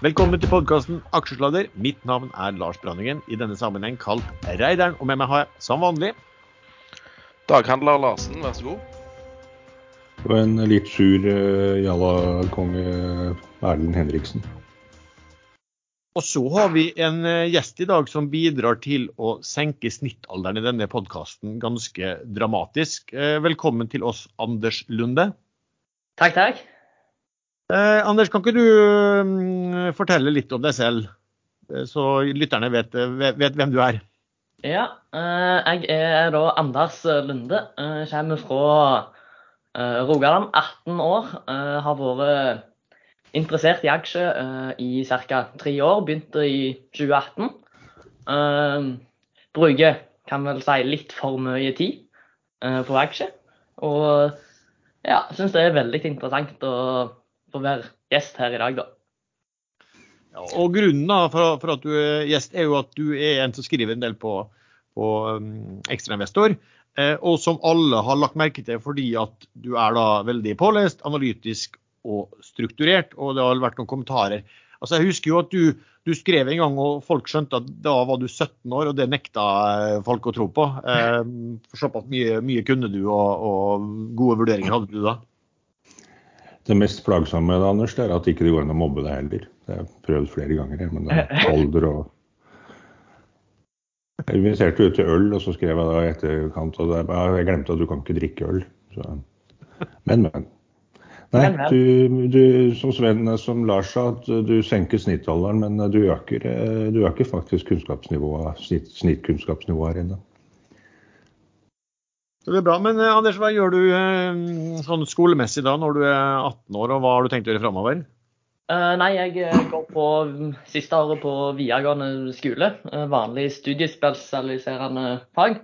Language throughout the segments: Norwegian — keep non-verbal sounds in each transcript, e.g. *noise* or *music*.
Velkommen til podkasten Aksjesladder. Mitt navn er Lars Branningen, i denne sammenheng kalt Reideren. Og med meg har jeg, som vanlig, Daghandler Larsen, vær så god. Og en litt sur uh, jalla-konge Erlend Henriksen. Og så har vi en eh, gjest i dag som bidrar til å senke snittalderen i denne podkasten ganske dramatisk. Eh, velkommen til oss, Anders Lunde. Takk, takk. Eh, Anders, kan ikke du um, fortelle litt om deg selv, eh, så lytterne vet, vet, vet, hvem du er? Ja, eh, jeg er da Anders Lunde. kommer fra Rogaland, 18 år. har vært interessert i aksjer i ca. tre år. Begynte i 2018. Uh, bruker, kan vel si, litt for mye tid på aksjer. Og ja, syns det er veldig interessant å få være gjest her i dag, da. Og Grunnen da, for, for, at du er gjest, er jo at du er en som skriver en del på, på um, Ekstrainvestor. Eh, og som alle har lagt merke til fordi at du er da veldig pålest, analytisk og strukturert, og det har vært noen kommentarer. Altså, Jeg husker jo at du, du, skrev en gang, og folk skjønte at da var du 17 år, og det nekta eh, folk å tro på. Eh, Såpass mye, mye kunne du, og, og, gode vurderinger hadde du da. Det mest plagsomme da, Anders, det er at ikke det går an å mobbe deg heller. Det har jeg prøvd flere ganger. Men det er *laughs* alder og Jeg inviterte ut til øl, og så skrev jeg da i etterkant at jeg glemte at du kan ikke drikke øl. Så. Men, men. Nei, du, du, som Sven som Lars sa, at du senker snittalderen, men du øker, du øker faktisk snitt, snittkunnskapsnivået her inne. Det er bra, men eh, Anders, hva gjør du eh, sånn skolemessig da når du er 18 år, og hva har du tenkt å gjøre framover? Uh, nei, jeg går på siste året på videregående skole. Vanlig studiespesialiserende fag.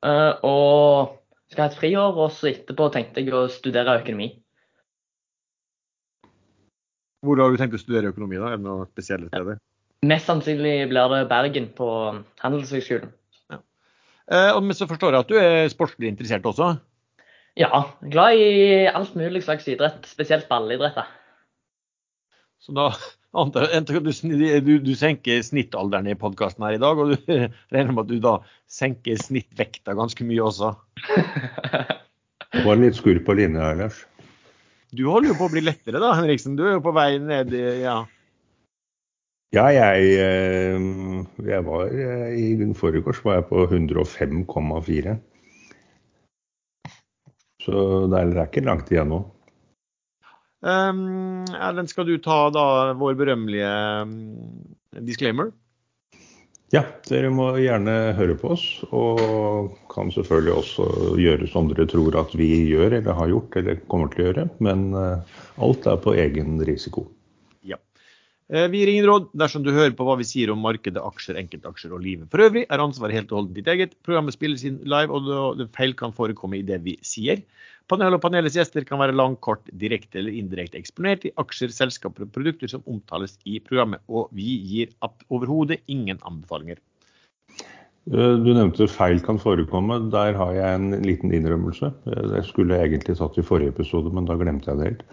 Uh, og skal ha et friår, og så etterpå tenkte jeg å studere økonomi. Hvor har du tenkt å studere økonomi, da? Er det noen spesielle steder? Mest sannsynlig blir det Bergen, på Handelshøgskolen. Eh, men så forstår jeg at du er sportslig interessert også? Ja, glad i alt mulig slags idrett, spesielt ballidrett. Så da antar jeg at du, du, senker snittalderen i podkasten her i dag, og du *laughs* regner med at du da senker snittvekta ganske mye også? Det var litt skurr på linja her, Lars. Du holder jo på å bli lettere da, Henriksen. Du er jo på vei ned i ja. Ja, jeg, eh, jeg var eh, I forgårs var jeg på 105,4. Så det er ikke langt igjen nå. Um, Erlend, skal du ta da vår berømmelige um, disclaimer? Ja, dere må gjerne høre på oss, og kan selvfølgelig også gjøre som dere tror at vi gjør eller har gjort eller kommer til å gjøre, men eh, alt er på egen risiko. Eh, vi gir ingen råd. Dersom du hører på hva vi sier om markedet, aksjer, enkeltaksjer og livet for øvrig, er ansvaret helt og holdent ditt eget. Programmet spilles inn live, og det feil kan forekomme i det vi sier. Panel og panelets gjester kan være lang, kort, direkte eller indirekte eksponert i aksjer, selskaper og produkter som omtales i programmet. Og vi gir overhodet ingen anbefalinger. Eh, du nevnte feil kan forekomme. Der har jeg en liten innrømmelse. Eh, det skulle jeg egentlig tatt i forrige episode, men da glemte jeg det helt.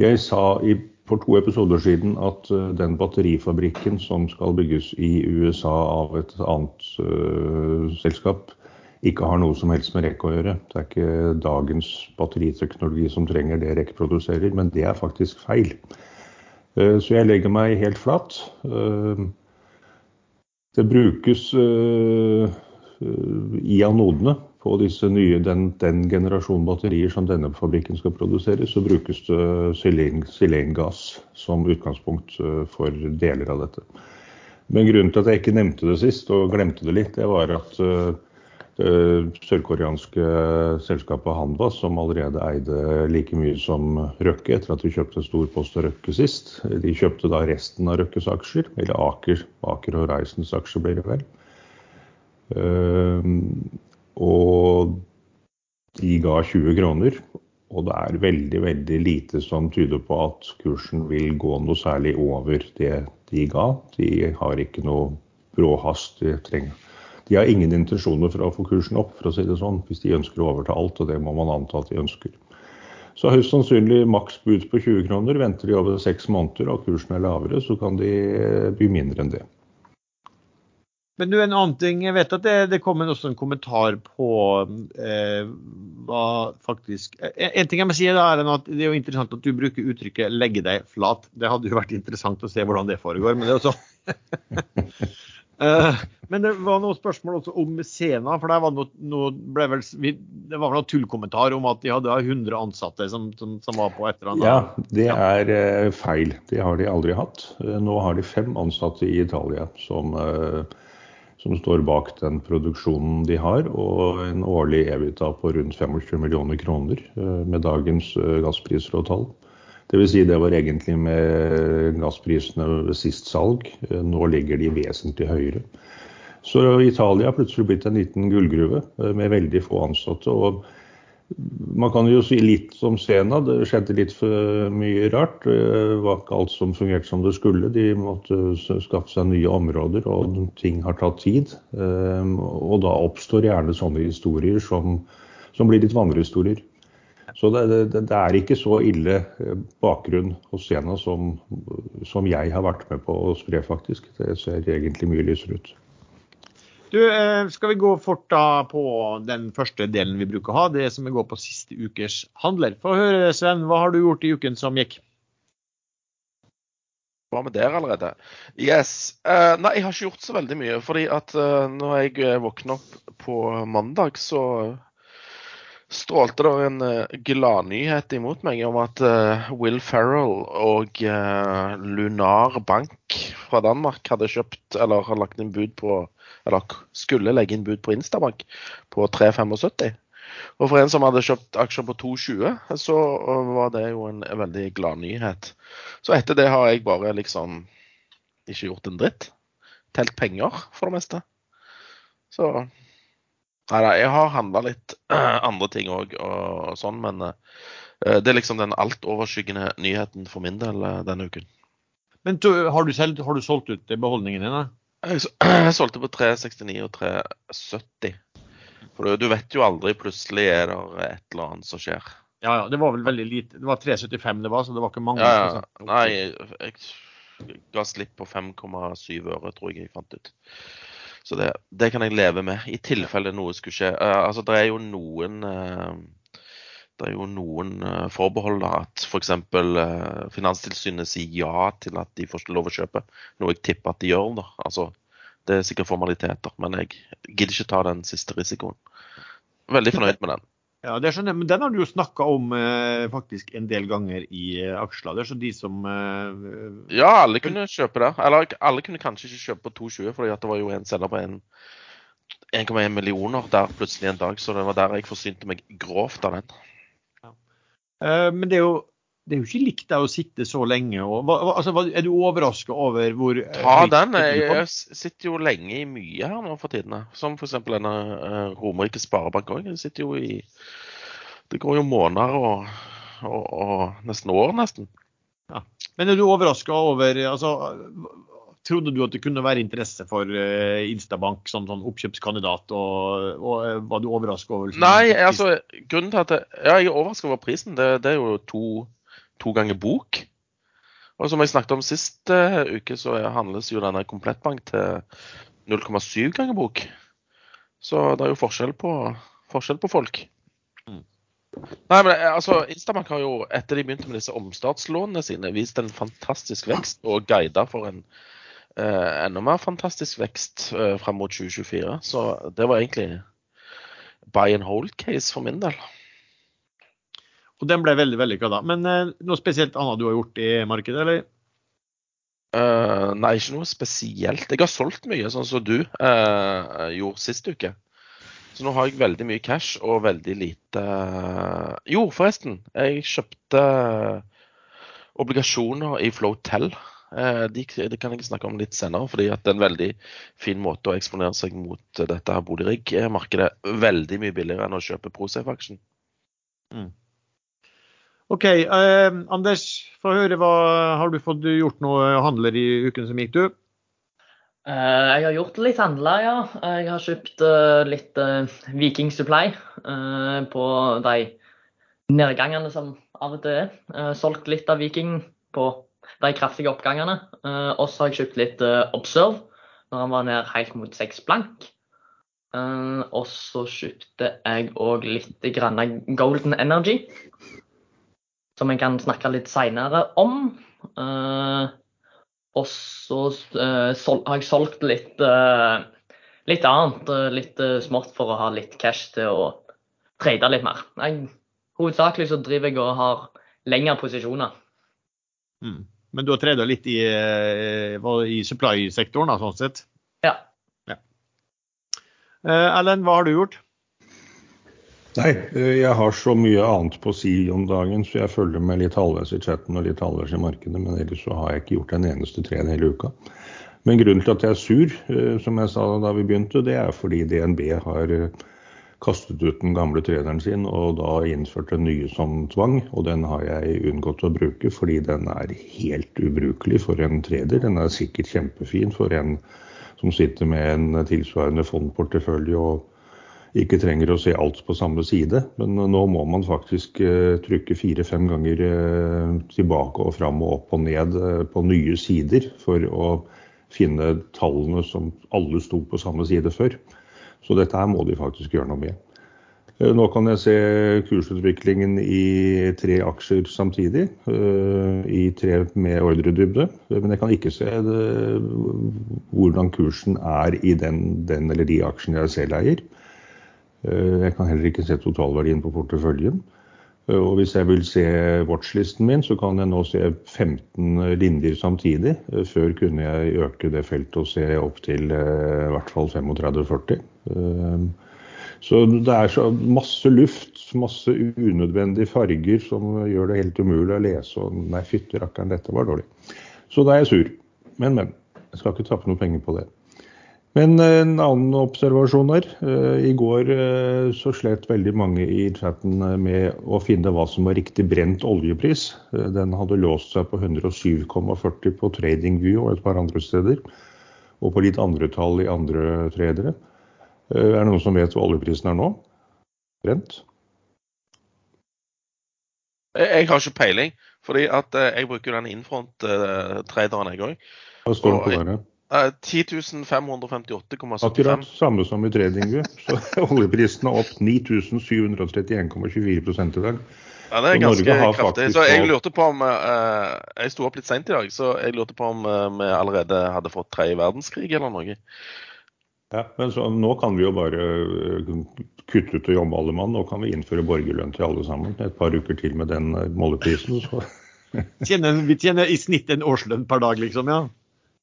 Jeg sa i, for to episoder siden at uh, den batterifabrikken som skal bygges i USA av et annet uh, selskap, ikke har noe som helst med REC å gjøre. Det er ikke dagens batteriteknologi som trenger det REC produserer, men det er faktisk feil. Uh, så jeg legger meg helt flat. Uh, det brukes eh, i anodene på disse nye, den, den generasjonen batterier som denne fabrikken skal produsere, så brukes det sylengass som utgangspunkt for deler av dette. Men grunnen til at jeg ikke nevnte det sist, og glemte det litt, det var at det sørkoreanske selskapet Hanvas, som allerede eide like mye som Røkke etter at de kjøpte en stor post av Røkke sist. De kjøpte da resten av Røkkes aksjer, eller Aker, Aker Horizons aksjer blir det vel. Og de ga 20 kroner. Og det er veldig veldig lite som tyder på at kursen vil gå noe særlig over det de ga. De har ikke noe brå hast de trenger de har ingen intensjoner for å få kursen opp, for å si det sånn, hvis de ønsker å overta alt, og det må man anta at de ønsker. Så høyst sannsynlig maks bud på 20 kroner. Venter de over seks måneder og kursen er lavere, så kan de by mindre enn det. Men du, en annen ting, jeg vet at det, det kom også en kommentar på eh, hva faktisk en, en ting jeg må si da, er at Det er jo interessant at du bruker uttrykket 'legge deg flat'. Det hadde jo vært interessant å se hvordan det foregår. Men det er også *laughs* Eh, men det var noen spørsmål også om Sena. for der var noe, noe ble vel, Det var vel noen tullkommentar om at de hadde 100 ansatte som, som, som var på et eller annet. Ja, det er uh, feil. Det har de aldri hatt. Uh, nå har de fem ansatte i Italia som, som, står bak den produksjonen de har, og en årlig EVITA på rundt 25 millioner kroner med dagens gasspriser og tall. Dvs. Si det var egentlig med gassprisene ved sist salg. Nå ligger de vesentlig høyere. Så Italia har plutselig blitt en liten gullgruve eh, med veldig få ansatte. og man kan jo si litt om Sena. Det skjedde litt for mye rart. Det var ikke alt som fungerte som det skulle. De måtte skaffe seg nye områder, og ting har tatt tid. Eh, og da oppstår gjerne sånne historier som, som blir litt vandrehistorier. Så det, det, det, er ikke så ille eh, bakgrunn hos Sena som, som, jeg har vært med på å spre, faktisk. Det ser egentlig mye lysere ut. Du, eh, Skal vi gå fort da på den første delen vi bruker å ha, det som vi går på siste ukers handler. Få høre, Sven, hva har du gjort i uken som gikk? Var vi der allerede? Yes. Uh, nei, jeg har ikke gjort så veldig mye. fordi at uh, når jeg våkner opp på mandag, så strålte det en uh, gladnyhet imot meg om at uh, Will Ferrell og uh, Lunar Bank fra Danmark hadde kjøpt, eller har lagt inn bud på Eller skulle legge inn bud på Instabank på 3,75. Og for en som hadde kjøpt aksjer på 2,20, så var det jo en, veldig gladnyhet. Så etter det har jeg bare liksom ikke gjort en dritt. Telt penger, for det meste. Så Nei, da, jeg har handla litt *clears throat* andre ting òg og sånn, men uh, det er liksom den altoverskyggende nyheten for min del uh, denne uken. Men du, har, du selv, har, du solgt ut beholdningen din? Jeg, *clears throat* jeg, solgte på 369 og 370. For du, vet jo aldri, plutselig er det et eller annet som skjer. Ja, ja, det var vel veldig lite. Det var 375 det var, så det var ikke mange. Ja, ja. Nei, jeg, jeg ga slipp på 5,7 øre, tror jeg jeg fant ut. Så det, det, kan jeg leve med, i tilfelle noe skulle skje. Uh, altså, det er jo noen uh, det er jo noen uh, forbehold. da, At f.eks. Uh, Finanstilsynet sier ja til at de får lov å kjøpe. Noe jeg tipper at de gjør. da, altså Det er sikkert formaliteter, men jeg gidder ikke ta den siste risikoen. Veldig fornøyd med den. Ja, det skjønner jeg, men Den har du jo snakka om eh, faktisk en del ganger i eh, aksjelader. Så de som eh, Ja, alle kunne kjøpe det. Eller alle kunne kanskje ikke kjøpe på 2,20, fordi det var jo en selger på 1,1 millioner der plutselig en dag. Så det var der jeg forsynte meg grovt av den. Ja. Eh, men det er jo det er jo ikke likt deg å sitte så lenge. Og, altså, er du overraska over hvor Ta den. Jeg, jeg, sitter jo lenge i mye her nå for tiden. Som f.eks. denne uh, Romerike Sparebank òg. sitter jo i Det går jo måneder og, og, og nesten år, nesten. Ja. Men er du overraska over altså, Trodde du at det kunne være interesse for uh, Instabank som sånn oppkjøpskandidat? Og, og var du overraska over liksom, Nei, altså grunnen til at jeg, ja, jeg er overraska over prisen, det, det, er jo to to ganger bok. Og som jeg snakket om sist uh, uke, så handles jo denne komplettbank til 0,7 ganger bok. Så det er jo forskjell på, forskjell på folk. Mm. Nei, men eh, altså, Instabank har jo, etter de begynte med disse omstartslånene sine, vist en fantastisk vekst og guida for en uh, enda mer fantastisk vekst uh, fram mot 2024. Så det var egentlig buy and hold case for min del. Og den ble veldig vellykka da. Men eh, noe spesielt annet du har gjort i markedet, eller? Uh, nei, ikke noe spesielt. Jeg har solgt mye, sånn som du uh, gjorde sist uke. Så nå har jeg veldig mye cash og veldig lite uh... Jo, forresten. Jeg kjøpte obligasjoner i Flowtel. De, de, kan jeg snakke om litt senere, fordi det er en veldig fin måte å eksponere seg mot dette her boligrigg-markedet. Veldig mye billigere enn å kjøpe Prosafe-aksjen. Mm. OK. Eh, Anders, få høre. Hva, har du fått gjort noe handler i uken som gikk, du? Eh, jeg har gjort litt handler, ja. Jeg har kjøpt eh, litt uh, Viking Supply på de nedgangene som av og til. Uh, solgt litt av Viking på de kraftige oppgangene. Uh, og så har jeg kjøpt litt Observe når han var ned helt mot seks blank. Og så kjøpte jeg òg litt grann Golden Energy, som jeg kan snakke litt seinere om. og så har jeg solgt litt, litt annet, litt smått for å ha litt cash til å trade litt mer. Jeg, hovedsakelig så driver jeg og har lengre posisjoner. Mm. Men du har treda litt i, eh, i supply-sektoren, sånn sett? Ja. ja. Erlend, hva har du gjort? Nei, eh, jeg har så mye annet på å si om dagen, så jeg følger med litt halvveis i chatten og litt halvveis i markedet. Men ellers så har jeg ikke gjort en eneste tren hele uka. Men grunnen til at jeg er sur, som jeg sa da vi begynte, det er fordi DNB har kastet ut den gamle treneren sin og da innført den nye som tvang. Og den har jeg unngått å bruke fordi den er helt ubrukelig for en treder. Den er sikkert kjempefin for en som sitter med en tilsvarende fondportefølje og ikke trenger å se alt på samme side. Men nå må man faktisk uh, trykke fire-fem ganger uh, tilbake og fram og opp og ned uh, på nye sider for å finne tallene som alle sto på samme side før. Så dette her må de faktisk gjøre noe med. Eh, nå kan jeg se kursutviklingen i tre aksjer samtidig, eh, i tre med ordredybde. Eh, men jeg kan ikke se det, hvordan kursen er i den, den, eller de aksjene jeg selv eier. Jeg kan heller ikke se totalverdien på porteføljen. Og hvis jeg vil se watchlisten min, så kan jeg nå se 15 linjer samtidig. Før kunne jeg øke det feltet og se opp til i hvert fall 35-40. Ehm, så det er så masse luft, masse unødvendige farger som gjør det helt umulig å lese. Og nei, fytti rakkeren, dette var dårlig. Så da er jeg sur. Men, men. Jeg skal ikke tappe noe penger på det. Men eh, en annen observasjon her. Eh, I går eh, så slet veldig mange i chatten med å finne hva som var riktig brent oljepris. Den hadde låst seg på 107,40 på TradingView og et par andre steder. Og på litt andre tall i andre tredere. Eh, er det noen som vet hva oljeprisen er nå? Brent? Jeg har ikke peiling, fordi at eh, jeg bruker den infront-traderen, jeg òg. Hva står det på der? 10.558,75. Akkurat samme som i TradingView. Så *laughs* oljeprisen er opp 9731,24 i dag. Ja, det er ganske kraftig. Så jeg lurte på om eh, Jeg sto opp litt seint i dag, så jeg lurte på om eh, vi allerede hadde fått tredje verdenskrig eller noe. Ja, men så, Nå kan vi jo bare eh, kutte ut og jobbe alle mann. Nå kan vi innføre borgerlønn til alle sammen. Et par uker til med den eh, måleprisen. Så. *laughs* tjener, vi tjener i snitt en årslønn per dag, liksom? ja?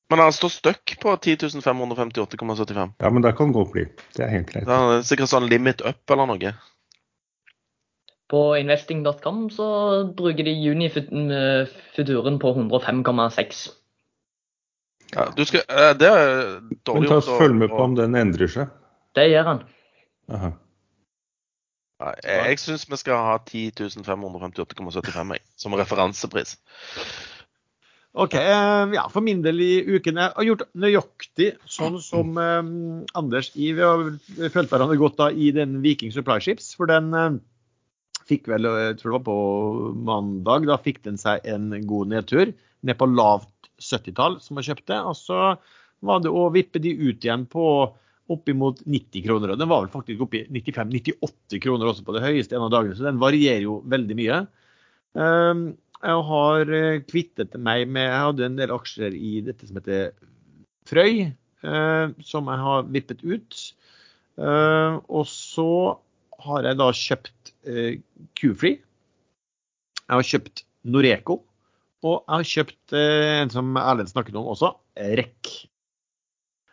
Men han står støkk på 10.558,75. Ja, men det kan godt bli. Det er helt greit. Det er sikkert sånn limit up eller noe. På investing.com så bruker de juni-futuren på 105,6. Ja, du skal, eh, det er dårlig gjort. Følg med på om den endrer seg. Det gjør han. Aha. Jeg jeg syns vi skal ha 10.558,75 som referansepris. OK. Eh, ja, for min del i uken Jeg har gjort nøyaktig sånn som eh, Anders i. Vi har fulgt hverandre godt da i den Viking Supply Ships. For den eh, fikk vel, jeg tror det var på mandag, da fikk den seg en god nedtur. Ned på lavt 70-tall som jeg kjøpte. Og så var det å vippe de ut igjen på oppimot 90 kroner. Og den var vel faktisk oppi 95-98 kroner også på det høyeste en av dagene, så den varierer jo veldig mye. Ehm, jeg har eh, kvittet meg med Jeg hadde en del aksjer i dette som heter Frøy, eh, som jeg har vippet ut. Ehm, og så har jeg da kjøpt eh, Q-Free. Jeg har kjøpt Noreco. Og jeg har kjøpt eh, en som Erlend snakket om også, REC.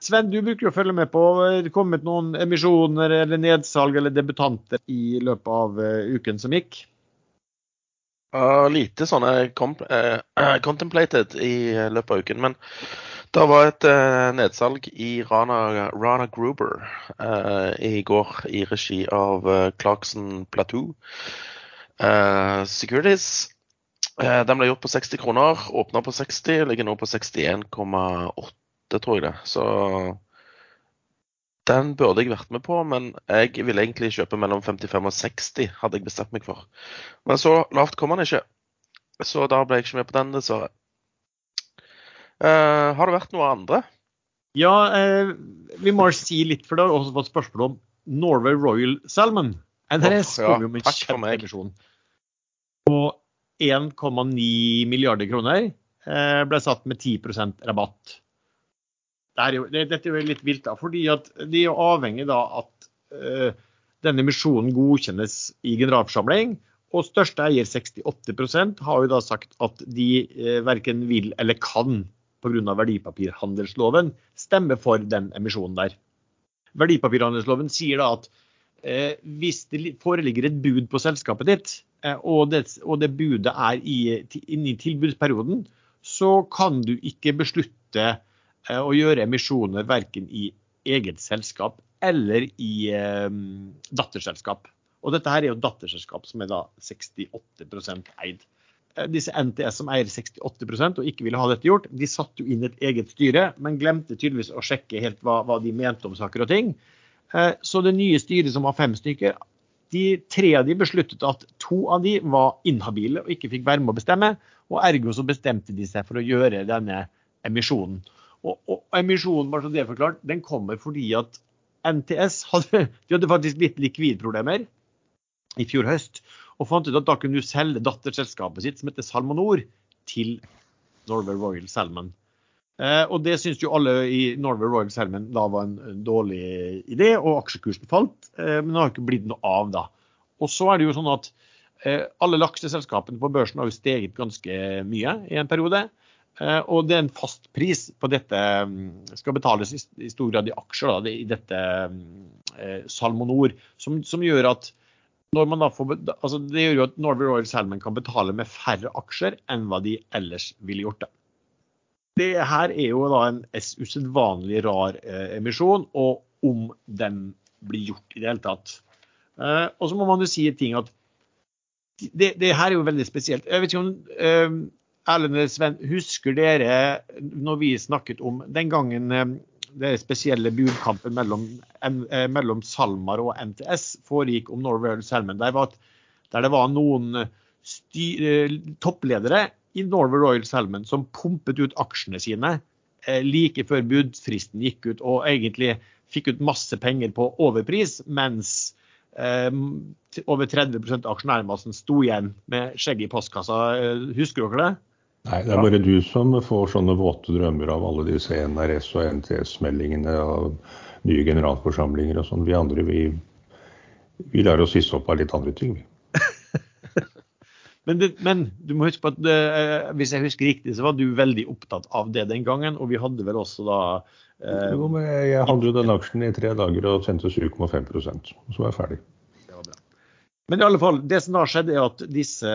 Sven, du bruker jo å følge med på det eh, kommet noen emisjoner eller nedsalg eller debutanter i løpet av uken som gikk? Uh, lite sånne uh, *clears throat* contemplated i løpet av uken. Men det var et uh, nedsalg i Rana, Rana Gruber i går i regi av Clarkson Plateau Securities. Eh, den ble gjort på 60 kroner, åpna på 60, ligger nå på 61,8, tror jeg det. Så Den burde jeg vært med på, men jeg ville egentlig kjøpe mellom 55 og 60, hadde jeg bestemt meg for. Men så lavt kom han ikke, så da ble jeg ikke med på den, dessverre. Uh, har det vært noe andre? Ja, uh, vi må si litt, for det har også fått spørsmål om Norway Royal Salmon. NRS ja, kom jo med meg. kjempeemisjon på 1,9 milliarder kroner. Uh, ble satt med 10% rabatt. Det er jo, det, dette er jo litt vilt, da, fordi at de er avhengig da at uh, denne emisjonen godkjennes i generalforsamling. Og største eier, 68% har jo da sagt at de eh, verken vil eller kan pga. verdipapirhandelsloven stemme for den emisjonen der. Verdipapirhandelsloven sier da at eh, hvis det foreligger et bud på selskapet ditt, eh, og, det, og, det, budet er inne i tilbudsperioden, så kan du ikke beslutte å gjøre emisjoner verken i eget selskap eller i eh, datterselskap. Og dette her er jo datterselskap som er da 68 eid. Eh, disse NTS som eier 68% og ikke ville ha dette gjort, de satte jo inn et eget styre, men glemte tydeligvis å sjekke helt hva, hva de mente om saker og ting. Eh, så det nye styret, som var fem stykker, de tre av de besluttet at to av de var inhabile og ikke fikk være med å bestemme. Og ergo så bestemte de seg for å gjøre denne emisjonen. Og, og emisjonen bare så det er forklart, den kommer fordi at NTS hadde, de hadde faktisk litt likvidproblemer i fjor høst og fant ut at da kunne du selge datterselskapet sitt som heter Salmonor, til Norway Royal Salmon. Eh, og det syns jo alle i Norway Royal Salmon da var en dårlig idé, og aksjekursen falt. Eh, men det har ikke blitt noe av da. Og så er det jo sånn at eh, alle lakseselskapene på børsen har jo steget ganske mye i en periode. Eh, og det er en fast pris på dette mm, skal betales i, stor grad i aksjer da, i dette eh, Salmonor, som, som gjør at når man da får, altså det gjør jo at Norway Royal Salmon kan betale med færre aksjer enn hva de ellers ville gjort. det. Det her er jo da en usedvanlig rar eh, emisjon, og om den blir gjort i det hele tatt. Eh, og så må man jo si ting at det, det, her er jo veldig spesielt. Jeg vet ikke om eh, Erlend eller Sven, husker dere når vi snakket om den gangen den det spesielle budkampen mellom, eh, mellom, SalMar og NTS foregikk om Norway Salmon. Der, var, der det var noen styr, eh, toppledere i Norway Royal Salmon som pumpet ut aksjene sine eh, like før budfristen gikk ut, og egentlig fikk ut masse penger på overpris, mens eh, over 30 av aksjonærmassen sto igjen med skjegget i postkassa. Husker dere det? Nei, det er bare du som får sånne våte drømmer av alle disse NRS- og NTS-meldingene av nye generalforsamlinger og sånn. Vi andre, vi, vi lar oss hisse opp av litt andre ting, *laughs* men, det, men, du må huske på at det, eh, hvis jeg husker riktig, så var du veldig opptatt av det den gangen. Og vi hadde vel også da eh, Jo, men jeg hadde jo den aksjen i tre dager og sendte 7,5% så var jeg ferdig. Men i alle fall, det som da skjedde er at disse,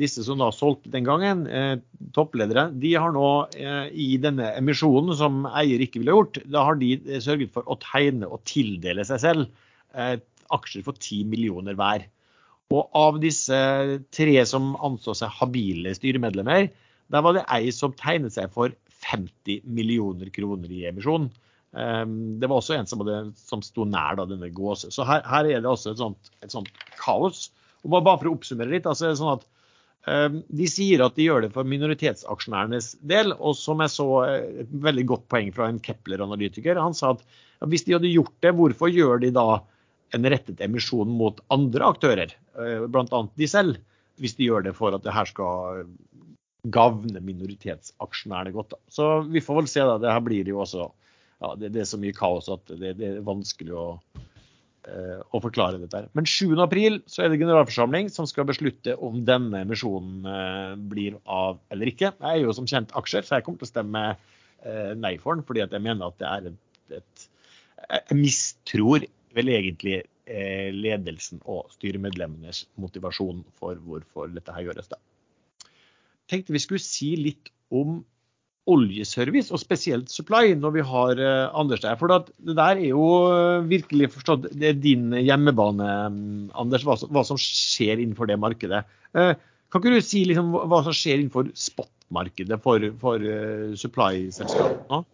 disse som da solgte den gangen, eh, toppledere, de har nå eh, i denne emisjonen som eier ikke ville gjort, da har de eh, sørget for å tegne og tildele seg selv eh, aksjer for 10 millioner hver. Og av disse tre som anså seg habile styremedlemmer, der var det ei som tegnet seg for 50 millioner kroner i emisjonen. Ehm, det var også en som, hadde, som sto nær da, denne gåse. Så her, her, er det også et sånt, et sånt kaos. Og bare for å oppsummere litt, altså er det sånn at um, De sier at de gjør det for minoritetsaksjonærenes del. Og som jeg så eh, et veldig godt poeng fra en Kepler-analytiker. Han sa at hvis de hadde gjort det, hvorfor gjør de da en rettet emisjon mot andre aktører, uh, bl.a. de selv? Hvis de gjør det for at det her skal gagne minoritetsaksjonærene godt. Så vi får vel se. da, Det her blir jo også ja, det, det, er så mye kaos at det, det er vanskelig å, eh, å, forklare dette. her. Men 7.4 så er det generalforsamling som skal beslutte om denne emisjonen eh, blir av eller ikke. Jeg er jo som kjent aksjer, så jeg kommer til å stemme eh, nei for den. Fordi jeg mener at det er et, et Jeg mistror vel egentlig eh, ledelsen og styremedlemmenes motivasjon for hvorfor dette her gjøres. da. Tenkte vi skulle si litt om oljeservice, og spesielt supply, når vi har uh, Anders der. For det der er jo uh, virkelig forstått det er din hjemmebane, Anders, hva, hva, som skjer innenfor det markedet. Uh, kan ikke du si liksom, hva som skjer innenfor spot-markedet for, for supply-selskapene?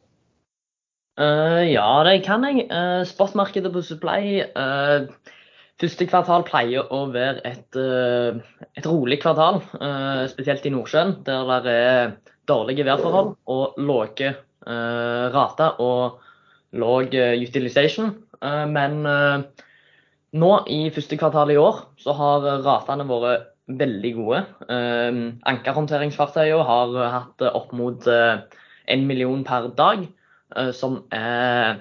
Uh, ja, det kan jeg. Uh, spotmarkedet på supply uh, Første kvartal pleier å være et, et rolig kvartal, spesielt i Nordsjøen, der det er dårlige værforhold og lave rater og lav utilization. Men nå i første kvartal i år så har ratene vært veldig gode. Ankerhåndteringsfartøyene har hatt opp mot en million per dag. Eh, som er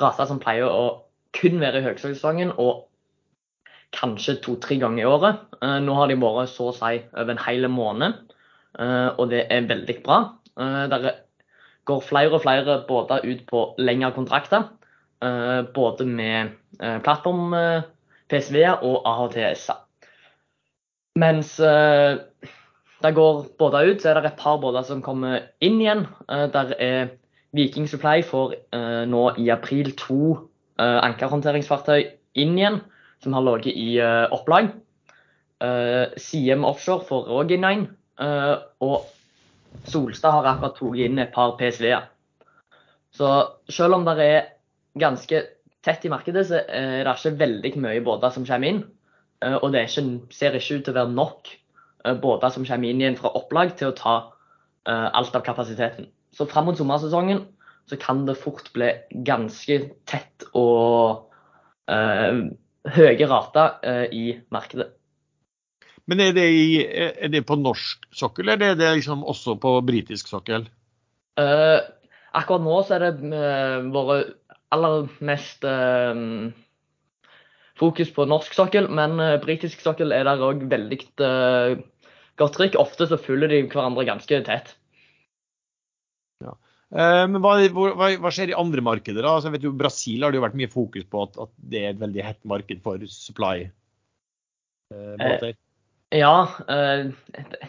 rater som pleier å kun være i høysesongen og kanskje to-tre ganger i året. Eh, nå har de vært så å si over en hel måned, eh, og det er veldig bra. Der går flere og flere båter ut på lengre kontrakter, både med plattform, PSV-er og AHTS-er. Mens det går båter ut, så er det et par båter som kommer inn igjen. Der er Viking Supply får nå i april to ankerhåndteringsfartøy inn igjen, som har ligget i opplag. Siem Offshore får òg inn en. Og Solstad har akkurat tatt inn et par PSV-er. Så selv om det er ganske tett i markedet, så er det ikke veldig mye båter som kommer inn. og det ikke, ser ikke ut til å være nok båter som kommer inn igjen fra opplag til å ta alt av kapasiteten. Så fram mot sommersesongen så kan det fort bli ganske tett og uh, høye rater uh, i markedet. Men er det, i, er det, på norsk sokkel, eller er det liksom også på britisk sokkel? Uh, akkurat nå så er det uh, våre aller mest uh, fokus på norsk sokkel, men uh, britisk sokkel er der òg veldig godt trykk. Ofte så følger de hverandre ganske tett. Eh, men hva, hva, hva, skjer i andre markeder? da? Altså, jeg vet jo, Brasil har det jo vært mye fokus på at, at det er et veldig hett marked for supply-båter. Ja, eh,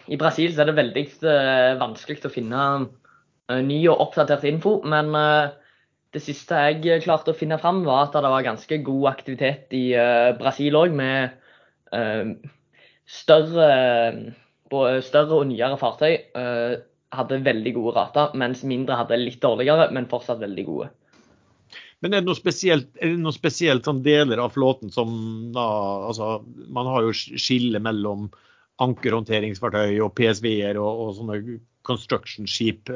i Brasil er det veldig eh, vanskelig å finne eh, ny og oppdatert info. Men det siste jeg klarte å finne fram, var at det var ganske god aktivitet i Brasil òg, med større, større og nyere fartøy hadde veldig gode rater, mens mindre hadde litt dårligere, men fortsatt veldig gode. Men er det noe spesielt, er det noe spesielt sånn deler av flåten som da altså, Man har jo skille mellom ankerhåndteringsfartøy og PSV-er og, og, sånne construction-skip.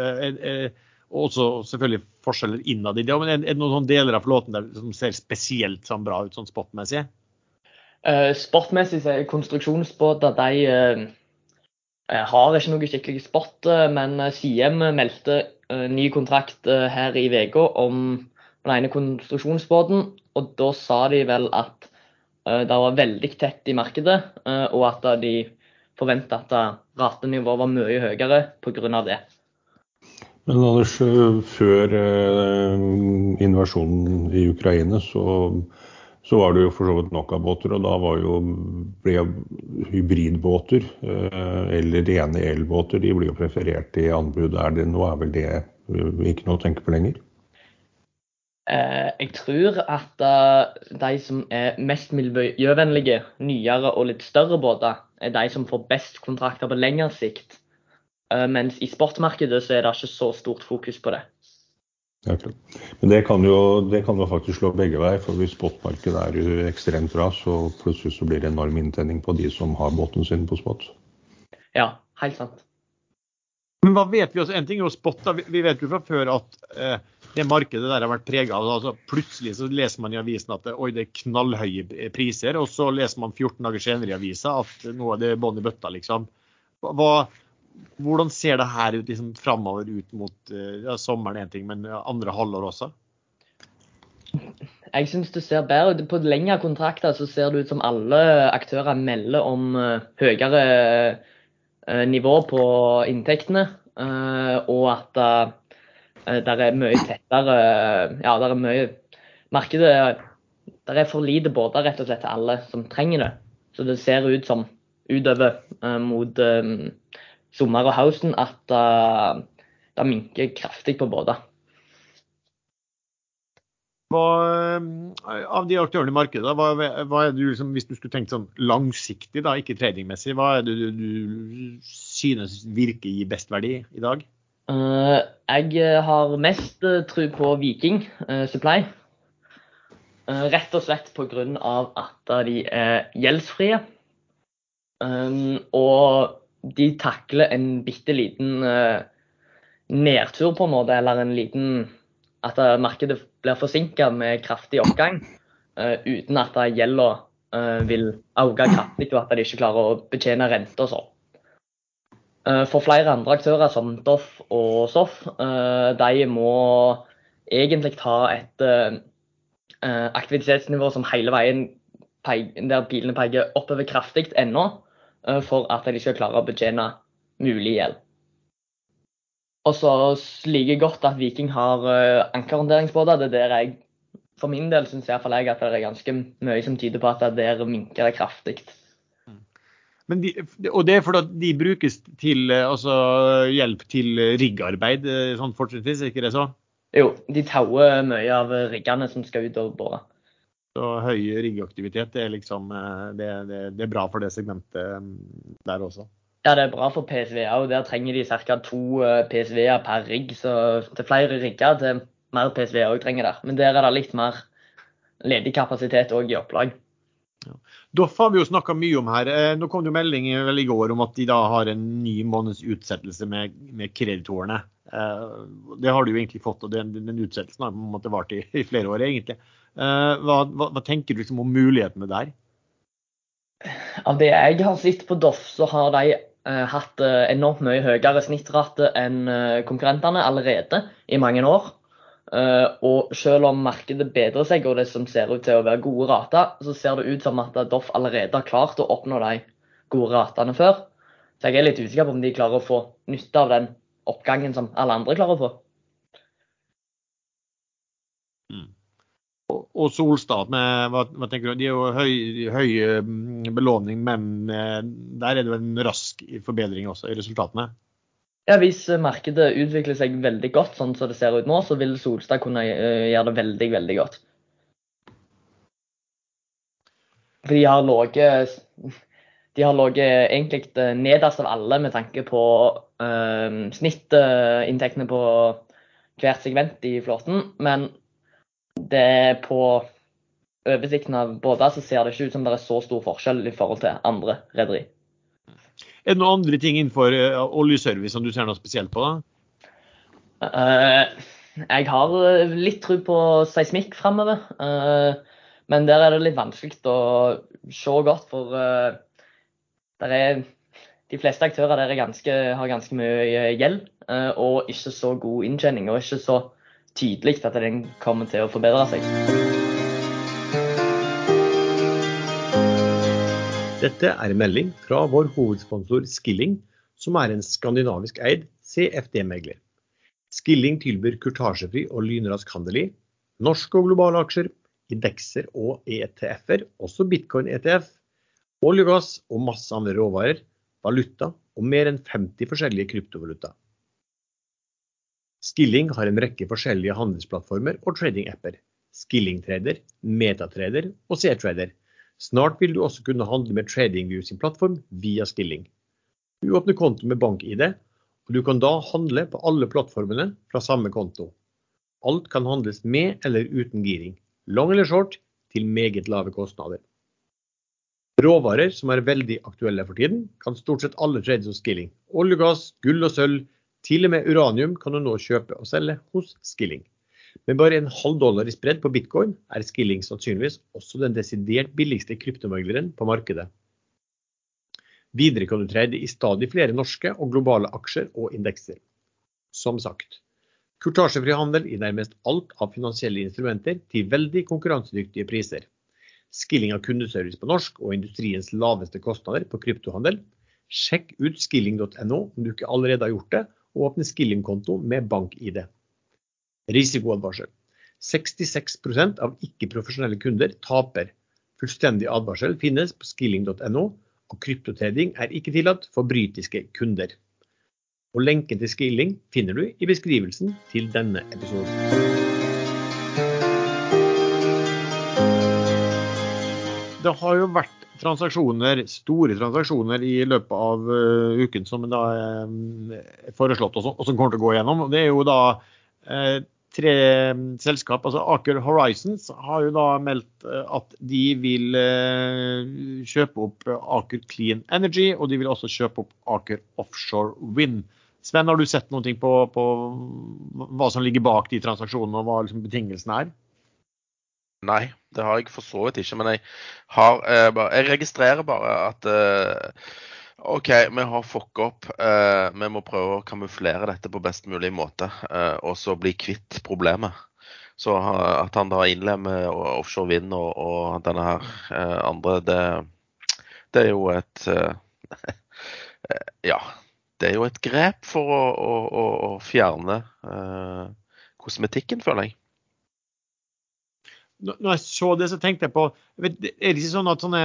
Og også selvfølgelig forskjeller innad i det. Men er det noen deler av flåten der, som ser spesielt sånn bra ut sånn spotmessig? Uh, sportmessig så er konstruksjonsbåter de uh, har ikke noe skikkelig spot, eh, men eh, Siem meldte uh, ny kontrakt her i uka om den ene konstruksjonsbåten. Og da sa de vel at det var veldig tett i markedet, og at de forventa at ratenivået var mye høyere pga. det. Men Anders, før invasjonen i Ukraina så så var det jo for så vidt nok av båter, og da var jo, ble hybridbåter eh, eller rene elbåter de ble jo preferert i anbud. Er det, nå er vel det ikke noe å tenke på lenger? Eh, jeg tror at uh, de som er mest miljøvennlige, nyere og litt større båter, er de som får best kontrakter på lengre sikt. Uh, mens i sportmarkedet så er det ikke så stort fokus på det. Ja, Men det kan, jo, det kan, jo, faktisk slå begge veier. For hvis spotmarkedet er jo ekstremt bra, så plutselig så blir det enorm inntenning på de som har båten sin på spot. Ja, helt sant. Men hva vet vi også? En ting er jo spot. Da. Vi vet jo fra før at eh, det markedet der har vært prega av altså, Plutselig så leser man i avisen at oi, det er knallhøye priser. Og så leser man 14 dager senere i avisa at nå er det bånn i bøtta, liksom. Hva, hvordan ser det her ut liksom, framover ut mot eh, ja, sommeren, én ting, men andre halvår også? Jeg syns det ser bedre ut. På lengre kontrakter så ser det ut som alle aktører melder om uh, høyere uh, nivå på inntektene, og at det er mye tettere Ja, det er mye Markedet Det er for lite båter rett og slett til alle som trenger det. Så det ser ut som utover mot sommer og høsten at uh, det minker kraftig på båter. Hva, eh, av de aktørene i markedet, hva, hva er du, liksom, hvis du skulle tenkt sånn langsiktig, da, ikke tradingmessig, hva er det du, du synes virker gir best verdi i dag? Eh, jeg har mest eh, tro på Viking eh, Supply. Eh, rett og slett pga. at de er gjeldsfrie. Og de takler en bitte liten eh, nedtur, på en måte, eller en liten At eh, markedet blir forsinka med kraftig oppgang, eh, uten at gjelda eh, vil øke kraftig, og at de ikke klarer å betjene renta og sånn. Eh, For flere andre aktører, som Doff og Soff, eh, de må egentlig ha et eh, aktivitetsnivå som hele veien der pilene peker oppover kraftig ennå, for at de skal klare å betjene mulig gjeld. Og så liker jeg godt at Viking har ankerhåndteringsbåter. Det er der jeg for min del syns jeg at det er ganske mye som tyder på at der minker det kraftig. Men de, og det er fordi at de brukes til eh, altså, hjelp til riggarbeid eh, sånn er ikke det så? Jo, de tauer mye av riggene som skal ut og bore. Så høy riggaktivitet er liksom eh, det, det, det er bra for det segmentet mm, der også. Ja, det er bra for PSV òg. Der trenger de ca. to PSV-er per rigg. Så til flere rigger, til mer PSV òg trenger der. Men der er det litt mer ledig kapasitet òg i opplag. Doff har vi jo snakka mye om her. Eh, Nå kom det jo melding i- går om at de da har en ny måneds utsettelse med, med kreditorene. Eh, Det har du jo egentlig fått, og den, den utsettelsen har på en måte vart i, i flere år, egentlig. Eh, Hva, hva, hva tenker du liksom om mulighetene der? Av det jeg har sett på Doff, så har de hatt enormt mye høyere snittrate enn konkurrentene allerede i mange år. Eh, og selv om markedet bedrer seg og det som ser ut til å være gode rater, så ser det ut som at Doff allerede har klart å oppnå de gode ratene før. Så jeg er litt usikker på om de klarer å få nytte av den oppgangen som alle andre klarer å få. Og, og Solstad, med, hva, hva tenker du? De er jo høy, høy mm, belåning, men eh, der er det jo en rask forbedring også i resultatene. Ja, Hvis eh, markedet utvikler seg veldig godt, sånn som det ser ut nå, så vil Solstad kunne eh, gjøre det veldig, veldig godt. De har ligget De ligget egentlig eh, nederst av alle med tanke på uh, snittinntektene på hvert segment i flåten. Men det på oversikten av båter så ser det ikke ut som det er så stor forskjell i forhold til andre rederi. Er det noen andre ting innenfor eh, oljeservice som du ser noe spesielt på? da? Uh, jeg har eh, litt tro på seismikk fremover. men der er det litt vanskelig å se godt, for er, de fleste aktører der er ganske, har ganske mye gjeld eh, og ikke så god inntjening. Og ikke så tydelig at den kommer til å forbedre seg. Dette er en melding fra vår hovedsponsor Skilling, som er en skandinavisk eid CFD-megler. Skilling tilbyr kurtasjefri og lynrask handel i norske og globale aksjer, indekser og ETF-er, også bitcoin-ETF, olje og gass og masse andre råvarer, valuta og mer enn 50 forskjellige kryptovaluta. Skilling har en rekke forskjellige handelsplattformer og trading-apper. Skilling-trader, Metatrader og C-trader. Snart vil du også kunne handle med TradingView sin plattform via Skilling. Du åpner konto med bank-ID, og du kan da handle på alle plattformene fra samme konto. Alt kan handles med eller uten giring, long eller short, til meget lave kostnader. Råvarer som er veldig aktuelle for tiden, kan stort sett alle trades hos Skilling. Olje gass, gull og sølv, til og med uranium kan du nå kjøpe og selge hos Skilling. Med bare en halv dollar i spredd på bitcoin er Skilling sannsynligvis også den desidert billigste kryptomegleren på markedet. Videre kan du trade i stadig flere norske og globale aksjer og indekser. Som sagt, kurtasjefri handel i nærmest alt av finansielle instrumenter til veldig konkurransedyktige priser. Skilling av kundeservice på norsk og industriens laveste kostnader på kryptohandel. Sjekk ut skilling.no om du ikke allerede har gjort det, og åpne Skilling-konto med bank-ID. Risikoadvarsel. 66% av ikke-profesjonelle kunder taper. Fullstendig advarsel finnes på skilling.no, og kryptotrading er ikke tillatt for britiske kunder. Og Lenken til Skilling finner du i beskrivelsen til denne episoden. Det har jo vært transaksjoner, store transaksjoner i løpet av uh, uken som da er foreslått, og som, kommer til å gå gjennom. Det er jo da uh, tre selskap. altså Aker Horizons har jo da meldt at de vil uh, kjøpe opp Aker Clean Energy, og de vil også kjøpe opp Aker Offshore Wind. Sven, har du sett noe på, på, hva som ligger bak de transaksjonene, og hva liksom betingelsene er? Nei, det har jeg for så vidt ikke. Men jeg, har, eh, jeg registrerer bare at eh, OK, vi har fucka opp. Eh, vi må prøve å kamuflere dette på best mulig måte, eh, og så bli kvitt problemet. Så at han da innlemmer offshore vind og, og denne her eh, andre, det, det, er jo et eh, *laughs* Ja. Det er jo et grep for å, å, å fjerne kosmetikken, føler jeg når jeg så det, så tenkte jeg på Er det ikke sånn at sånne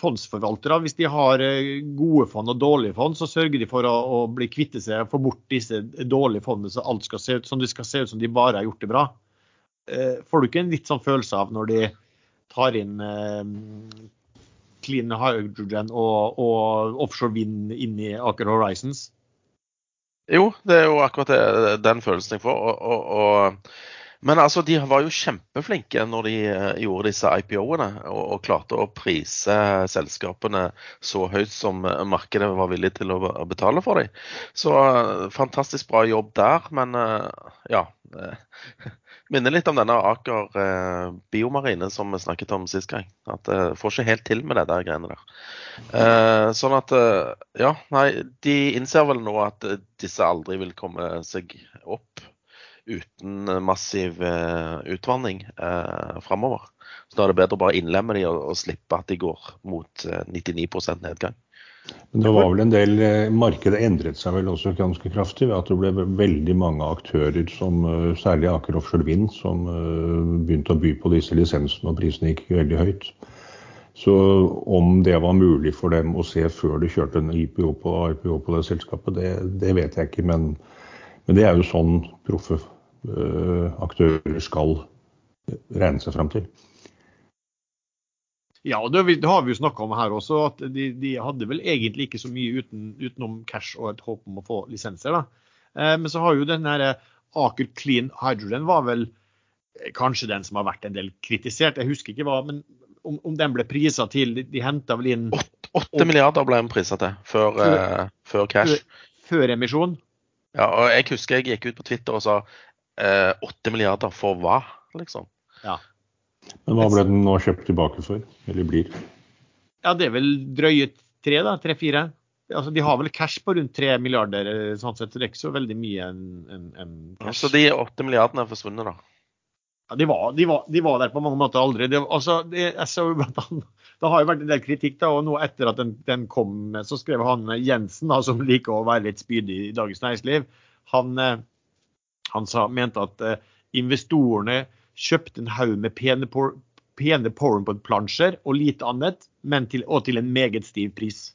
fondsforvaltere, hvis de har eh, gode fond og dårlige fond, så sørger de for å, å bli kvitte seg, og få bort disse dårlige fondene, så alt skal se ut som det skal se ut som de bare har gjort det bra? Eh, får du ikke en litt sånn følelse av når de tar inn eh, clean hydrogen og, og offshore vind inn i Aker Horizons? Jo, det er jo akkurat det, den følelsen jeg får. og, og, og men altså, de var jo kjempeflinke når de eh, gjorde disse IPO-ene og, og, klarte å prise selskapene så høyt som markedet var villig til å betale for dem. Så eh, fantastisk bra jobb der. Men eh, ja. *laughs* Minner litt om denne Aker Biomarine som vi snakket om sist gang. At det får ikke helt til med det der greiene der. Sånn at ja, nei, de innser vel nå at disse aldri vil komme seg opp uten massiv uh, utvanning uh, framover. Så da er det bedre å bare innlemme de og, slippe at de går mot uh, 99% nedgang. Men det var vel en del, Markedet endret seg vel også ganske kraftig ved at det ble veldig mange aktører, som, særlig Aker Offshore Vind, som begynte å by på disse lisensene, og prisene gikk veldig høyt. Så om det var mulig for dem å se før de kjørte en IPO på, IPO på det selskapet, det, det vet jeg ikke. Men, men, det er jo sånn proffe Eh, aktører skal regne seg fram til. Ja, og det, det har vi jo snakka om her også, at de, de, hadde vel egentlig ikke så mye uten, utenom cash og et håp om å få lisenser. da. Eh, men så har jo den her Aker Clean Hydrogen var vel kanskje den som har vært en del kritisert. Jeg husker ikke hva, men om, om den ble prisa til De, de henta vel inn 8 milliarder ble den prisa til før, før, uh, før cash. Før, før emisjon? Ja, og jeg husker jeg gikk ut på Twitter og sa Eh, åtte milliarder for hva, liksom? Ja. Men hva ble den nå kjøpt tilbake for, eller blir? Ja, det er vel drøye tre, da. Tre-fire. Altså, de har vel cash på rundt tre milliarder, eh, sånn sett, så det er ikke så veldig mye en, en, en cash. Så de åtte milliardene er forsvunnet, da? Ja, de var, de, var, de var, der på mange måter aldri. Det, altså, det, det, har jo vært en del kritikk, da, og nå etter at den, den kom, så skrev han Jensen, da, som liker å være litt spydig i Dagens Næringsliv, han eh, han sa, mente at eh, investorene kjøpte en haug med pene, pene PowerPoint-plansjer og lite annet, men til, og til en meget stiv pris.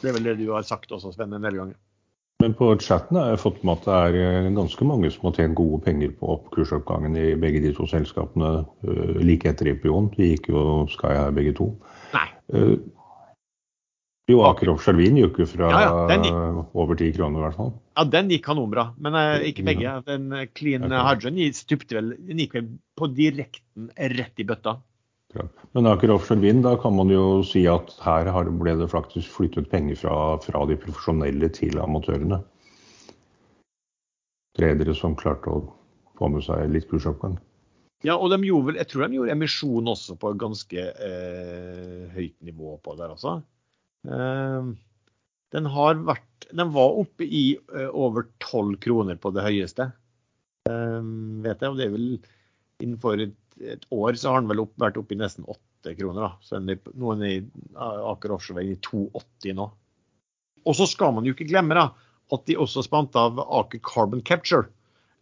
Det er vel det du har sagt også, Sven, en del ganger. Men på chatten har jeg fått med at det er eh, ganske mange som har tjent gode penger på kursoppgangen i begge de to selskapene uh, like etter IPO-en. De gikk jo Sky her begge to. Nei. Uh, jo, Aker Offshore Wien gikk jo fra ja, ja, over ti kroner i hvert fall. Ja, den gikk kanonbra, men uh, ikke begge. Den uh, Clean okay. Hydrogen stupte vel, den gikk vel på direkten rett i bøtta. Ja. Men Aker Offshore Wind, da kan man jo si at her ble det faktisk flyttet penger fra, fra de profesjonelle til amatørene. Redere som klarte å få med seg litt kursoppgang. Ja, og de gjorde vel, jeg tror de gjorde emisjon også på ganske eh, høyt nivå på der også. Ehm, den, vært, den var oppe i eh, over 12 kroner på det høyeste. Ehm, vet jeg, og det er vel Innenfor et, et år så har den vel opp, vært oppe i nesten 8 kroner. da, så Noen i Aker Offshore i 2,80 nå. Og så skal man jo ikke glemme da, at de også spant av Aker Carbon Capture.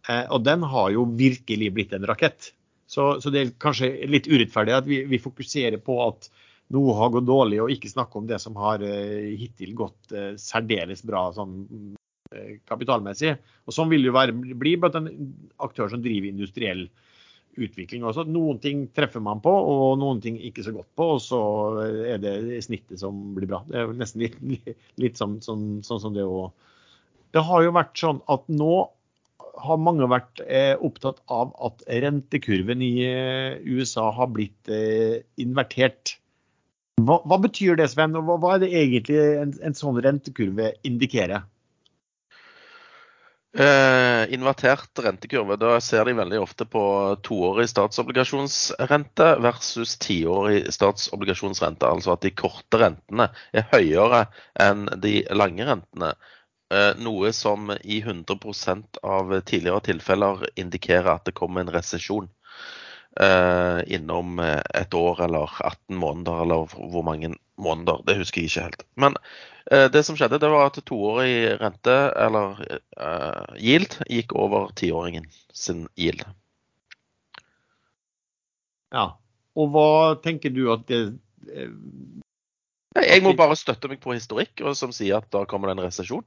Eh, og den har jo virkelig blitt en rakett. Så, så det er kanskje litt urettferdig at vi, vi fokuserer på at noe har gått dårlig, og ikke snakke om det som har uh, hittil gått uh, særdeles bra sånn, uh, kapitalmessig. Og Sånn vil det jo være, bli blant en aktør som driver industriell utvikling også. Noen ting treffer man på, og noen ting ikke så godt på. Og så er det snittet som blir bra. Det er nesten litt, litt sånn, sånn, sånn, som det å Det har jo vært sånn at nå har mange vært eh, opptatt av at rentekurven i eh, USA har blitt eh, invertert. Hva, hva, betyr det, Sven? og hva, hva er det egentlig en, en sånn rentekurve indikerer? Eh, invertert rentekurve, da ser de veldig ofte på toårig statsobligasjonsrente versus tiårig statsobligasjonsrente. Altså at de korte rentene er høyere enn de lange rentene. Eh, noe som i 100% av tidligere tilfeller indikerer at det kommer en resesjon. Uh, innom et år eller 18 måneder, eller hvor mange måneder. Det husker jeg ikke helt. Men uh, det som skjedde, det var at toårig rente, eller yield, gikk over tiåringen sin yield. Ja. Og hva tenker du at det Jeg må bare støtte meg på historikk, som sier at da kommer det en resesjon.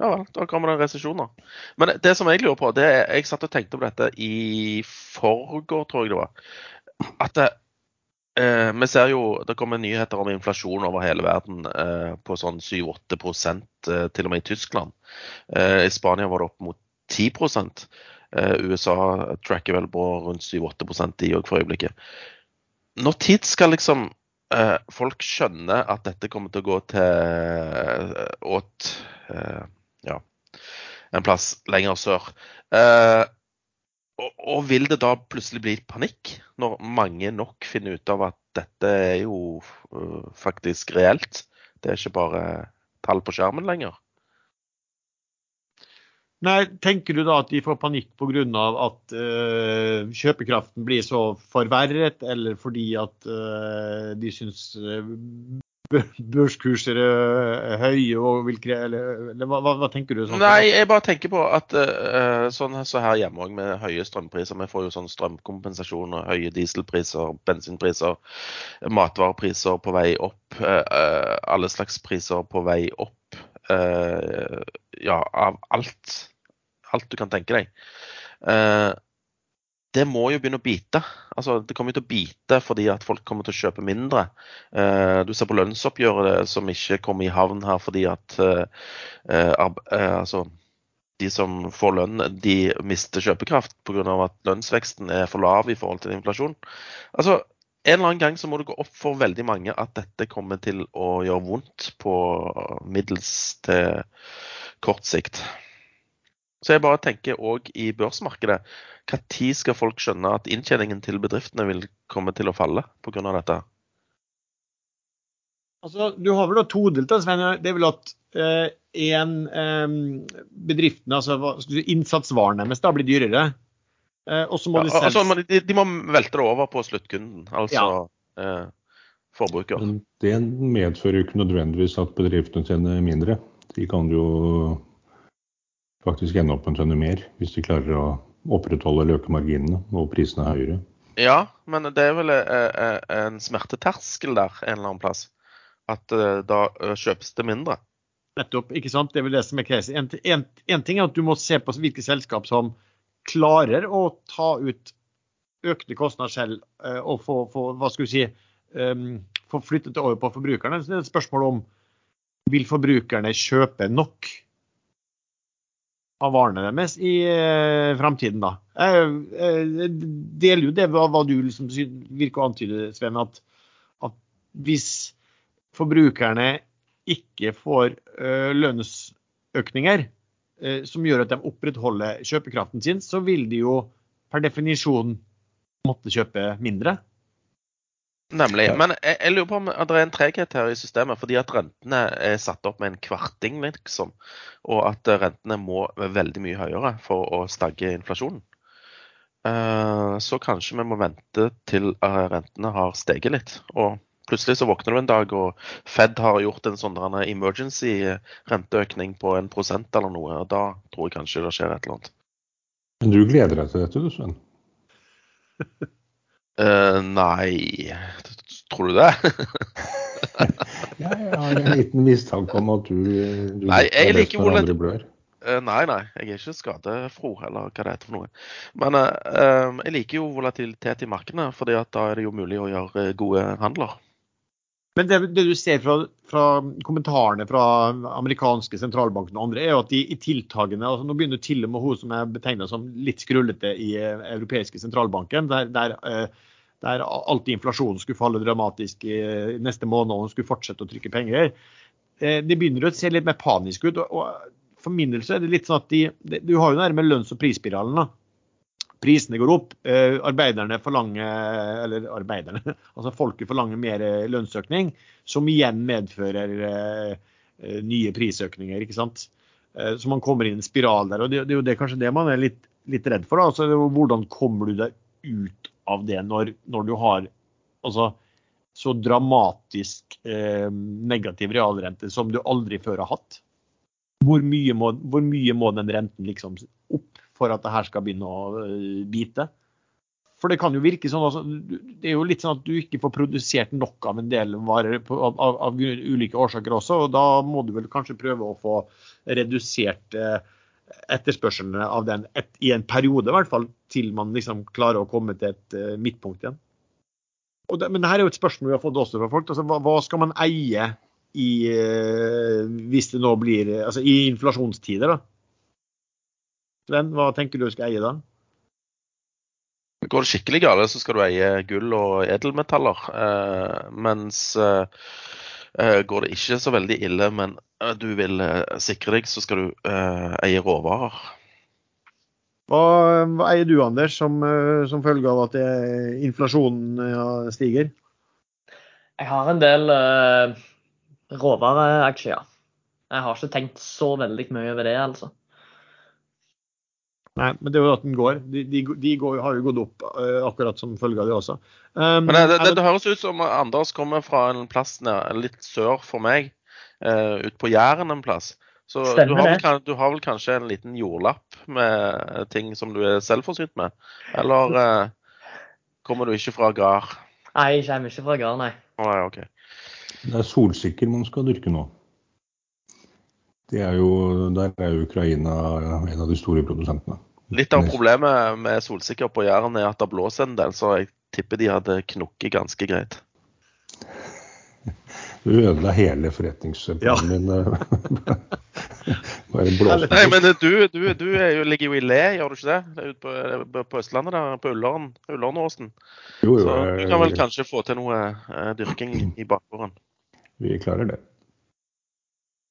Ja vel, da kommer det en resesjon, da. Men det som jeg lurer på, det er Jeg satt og tenkte på dette i forgår, tror jeg det var. At det, eh, vi ser jo det kommer nyheter om inflasjon over hele verden eh, på sånn 7-8 eh, til og med i Tyskland. Eh, I Spania var det opp mot 10 eh, USA tracker vel på rundt 7-8 de òg for øyeblikket. Når tid skal liksom eh, folk skjønne at dette kommer til å gå til åt ja, en plass lenger sør. Eh, og, og, vil det da plutselig bli panikk, når mange nok finner ut av at dette er jo uh, faktisk reelt? Det er ikke bare tall på skjermen lenger? Nei, Tenker du da at de får panikk pga. at uh, kjøpekraften blir så forverret, eller fordi at uh, de syns børskurser er høye og vil eller, hva, hva, hva, tenker du? Sånn? Nei, jeg bare tenker på at uh, sånn så her hjemme òg med høye strømpriser. Vi får jo sånn strømkompensasjon og høye dieselpriser, bensinpriser, matvarepriser på vei opp. Uh, alle slags priser på vei opp. Ja, av alt. Alt du kan tenke deg. Det må jo begynne å bite. Altså, det kommer til å bite fordi at folk kommer til å kjøpe mindre. Eh, du ser på lønnsoppgjøret som ikke kommer i havn her fordi at eh, ab, eh, altså, de som får lønn, de mister kjøpekraft pga. at lønnsveksten er for lav i forhold til inflasjon. Altså, en eller annen gang så må det gå opp for veldig mange at dette kommer til å gjøre vondt på middels til kort sikt. Så jeg bare tenker òg i børsmarkedet. Når skal folk skjønne at inntjeningen til bedriftene vil komme til å falle pga. dette? Altså, du har vel da todelt, Sven. Det er vel at én eh, eh, bedriftene, altså innsatsvarene deres, da blir dyrere. Eh, og så må ja, de, altså, de, de, må velte det over på sluttkunden, altså ja. eh, forbruker. Men det medfører jo ikke nødvendigvis at bedriftene tjener mindre. De kan jo faktisk ende opp med å tjene mer, hvis de klarer å opprettholde eller øke marginene og prisene er høyere. Ja, men det er vel eh, eh, en smerteterskel der en eller annen plass. At eh, da kjøpes det mindre. Nettopp. ikke sant? Det er vel det som er crazy. En, en, en ting er at du må se på hvilke selskap som klarer å ta ut økte kostnader selv og få, få hva skal vi si, um, få flyttet det over på forbrukerne. Så det er et spørsmål om vil forbrukerne kjøpe nok av varene deres i eh, framtiden, da. Jeg, jeg, deler jo det hva du liksom virker å antyde, Sven, at, at, hvis forbrukerne ikke får uh, lønnsøkninger uh, som gjør at de opprettholder kjøpekraften sin, så vil de jo per definisjon måtte kjøpe mindre. Nemlig. Men jeg, jeg, lurer på om det er en treghet her i systemet, fordi at rentene er satt opp med en kvarting, liksom. Og at rentene må være veldig mye høyere for å stagge inflasjonen. Uh, så kanskje vi må vente til uh, rentene har steget litt. Og plutselig så våkner du en dag og Fed har gjort en sånn emergency renteøkning på en prosent eller noe. Og da tror jeg kanskje det skjer et eller annet. Men du gleder deg til dette, du, Sven? *laughs* Uh, nei, tror du det? *laughs* ja, jeg har en liten mistanke om at du, du Nei, jeg liker, blør. Uh, Nei, nei. Jeg er ikke skadefro, eller hva det heter for noe. Men eh, eh, jeg liker jo volatilitet i markedene, fordi at da er det jo mulig å gjøre eh, gode handler. Men det, det du ser fra, fra kommentarene fra amerikanske sentralbanken og andre, er jo at de i tiltakene altså Nå begynner til og med hun som er betegna som litt skrullete i eh, europeiske sentralbanken, der, der, eh, der alltid inflasjonen skulle falle dramatisk i neste måned og hun skulle fortsette å trykke penger. Eh, Det begynner å se litt mer panisk ut. og, For min del så er det litt sånn at de, du har jo med lønns- og prisspiralen. da. Prisene går opp, eh, arbeiderne forlanger eller arbeiderne, *laughs* altså folket forlanger mer eh, lønnsøkning, som igjen medfører eh, eh, nye prisøkninger. ikke sant? Eh, så man kommer inn i en spiral der. og Det, det er jo det, kanskje det man er litt, litt redd for. da, altså Hvordan kommer du deg ut av det når, når du har altså, så dramatisk eh, negativ realrente som du aldri før har hatt? Hvor mye må, hvor mye må den renten liksom opp for at det her skal begynne å eh, bite? For det kan jo virke sånn, altså, det er jo litt sånn at du ikke får produsert nok av en del varer på, av, av ulike årsaker også, og da må du vel kanskje prøve å få redusert eh, etterspørselen av den et, i en periode, i hvert fall, til man liksom klarer å komme til et uh, midtpunkt igjen. Det, men dette er jo et spørsmål vi har fått også fra folk. altså Hva, hva skal man eie i, uh, hvis det nå blir altså i inflasjonstider? da? Sven, hva tenker du skal eie da? Går det skikkelig galt, så skal du eie gull og edelmetaller. Uh, mens eh, eh, går det ikke så veldig ille, men eh, du vil eh, sikre deg, så skal du eh, eie råvarer. Hva, hva eier du, Anders, som, eh, som følge av at det, inflasjonen ja, stiger? Jeg har en del uh, råvareaksjer. Jeg har ikke tenkt så veldig mye over det, altså. Nei, men det er jo at den går. De, de, de går, har jo gått opp uh, akkurat som følge av det også. Um, Men det, det, det, det høres ut som Anders kommer fra en plass ned, litt sør for meg, uh, ut på Jæren en plass. Så du har, vel, du har vel kanskje en liten jordlapp med ting som du er selvforsynt med? Eller uh, kommer du ikke fra gard? Nei, jeg kommer ikke fra gard, nei. Oh, Nei, okay. Det er solsikker man skal dyrke nå. Det er jo, der er jo Ukraina en av de store produsentene. Litt av problemet med solsikker på Jæren er at det blåser en del, så jeg tipper de hadde knukket ganske greit. *laughs* Du ødela hele forretningsplanen min. eh, *laughs* Bare Nei, men du, du, du er jo, ligger jo i le, gjør du ikke det? ute på, på- Østlandet, der, på Ullern, Ullernåsen. Jo, jo, Så du kan vel kanskje få til noe eh, dyrking i bakgården. vi klarer det.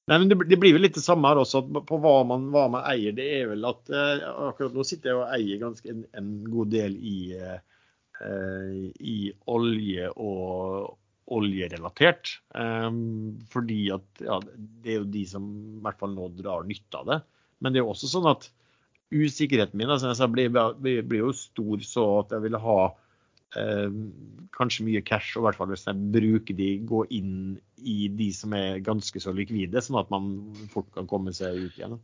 Nei, men det, blir vel litt det samme her også, på hva man, hva man eier. Det er vel at eh, akkurat nå sitter jeg og eier ganske en, en god del i, eh, i olje og oljerelatert. Eh, fordi at ja, det er jo de som i hvert fall nå drar nytte av det. Men det er jo også sånn at usikkerheten min altså, blir, blir, blir jo stor så at jeg ville ha eh, kanskje mye cash, og i hvert fall hvis jeg bruker de, gå inn i de som er ganske så likvide, sånn at man fort kan komme seg ut igjen.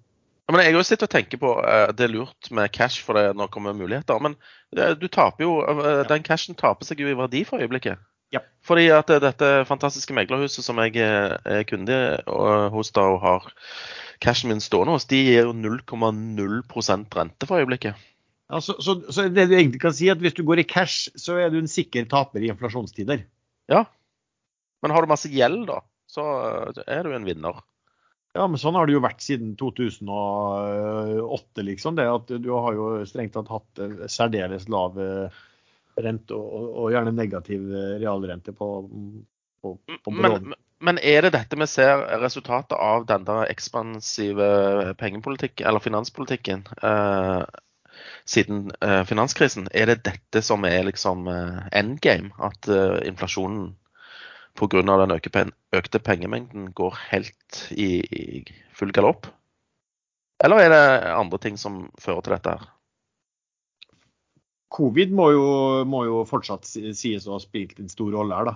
Ja, Men jeg sittet og tenker på eh, det er lurt med cash, for det nå kommer muligheter. Men eh, du taper jo, ja. den cashen taper seg jo i verdi for øyeblikket. Ja. Fordi at eh, dette fantastiske meglerhuset som jeg eh, er kunde eh, hos da og har cashen min stående hos, de gir jo 0,0% rente for øyeblikket. Ja, så, så, så det du egentlig kan si, er at hvis du går i cash, så er du en sikker taper i inflasjonstider. Ja. Men har du masse gjeld, da, så eh, er du en vinner. Ja, men sånn har det jo vært siden 2008, liksom. Det at du har jo strengt tatt hatt eh, særdeles lav eh, rente og, og- gjerne negativ realrente på, på, på Men, men er det dette vi ser resultatet av den der ekspansive pengepolitikken, eller finanspolitikken, eh, siden eh, finanskrisen? Er det dette som er liksom eh, endgame? At eh, inflasjonen pga. den økte pengemengden går helt i, full galopp? Eller er det andre ting som fører til dette? her? Covid må jo, må jo fortsatt sies å ha spilt en stor rolle her, da.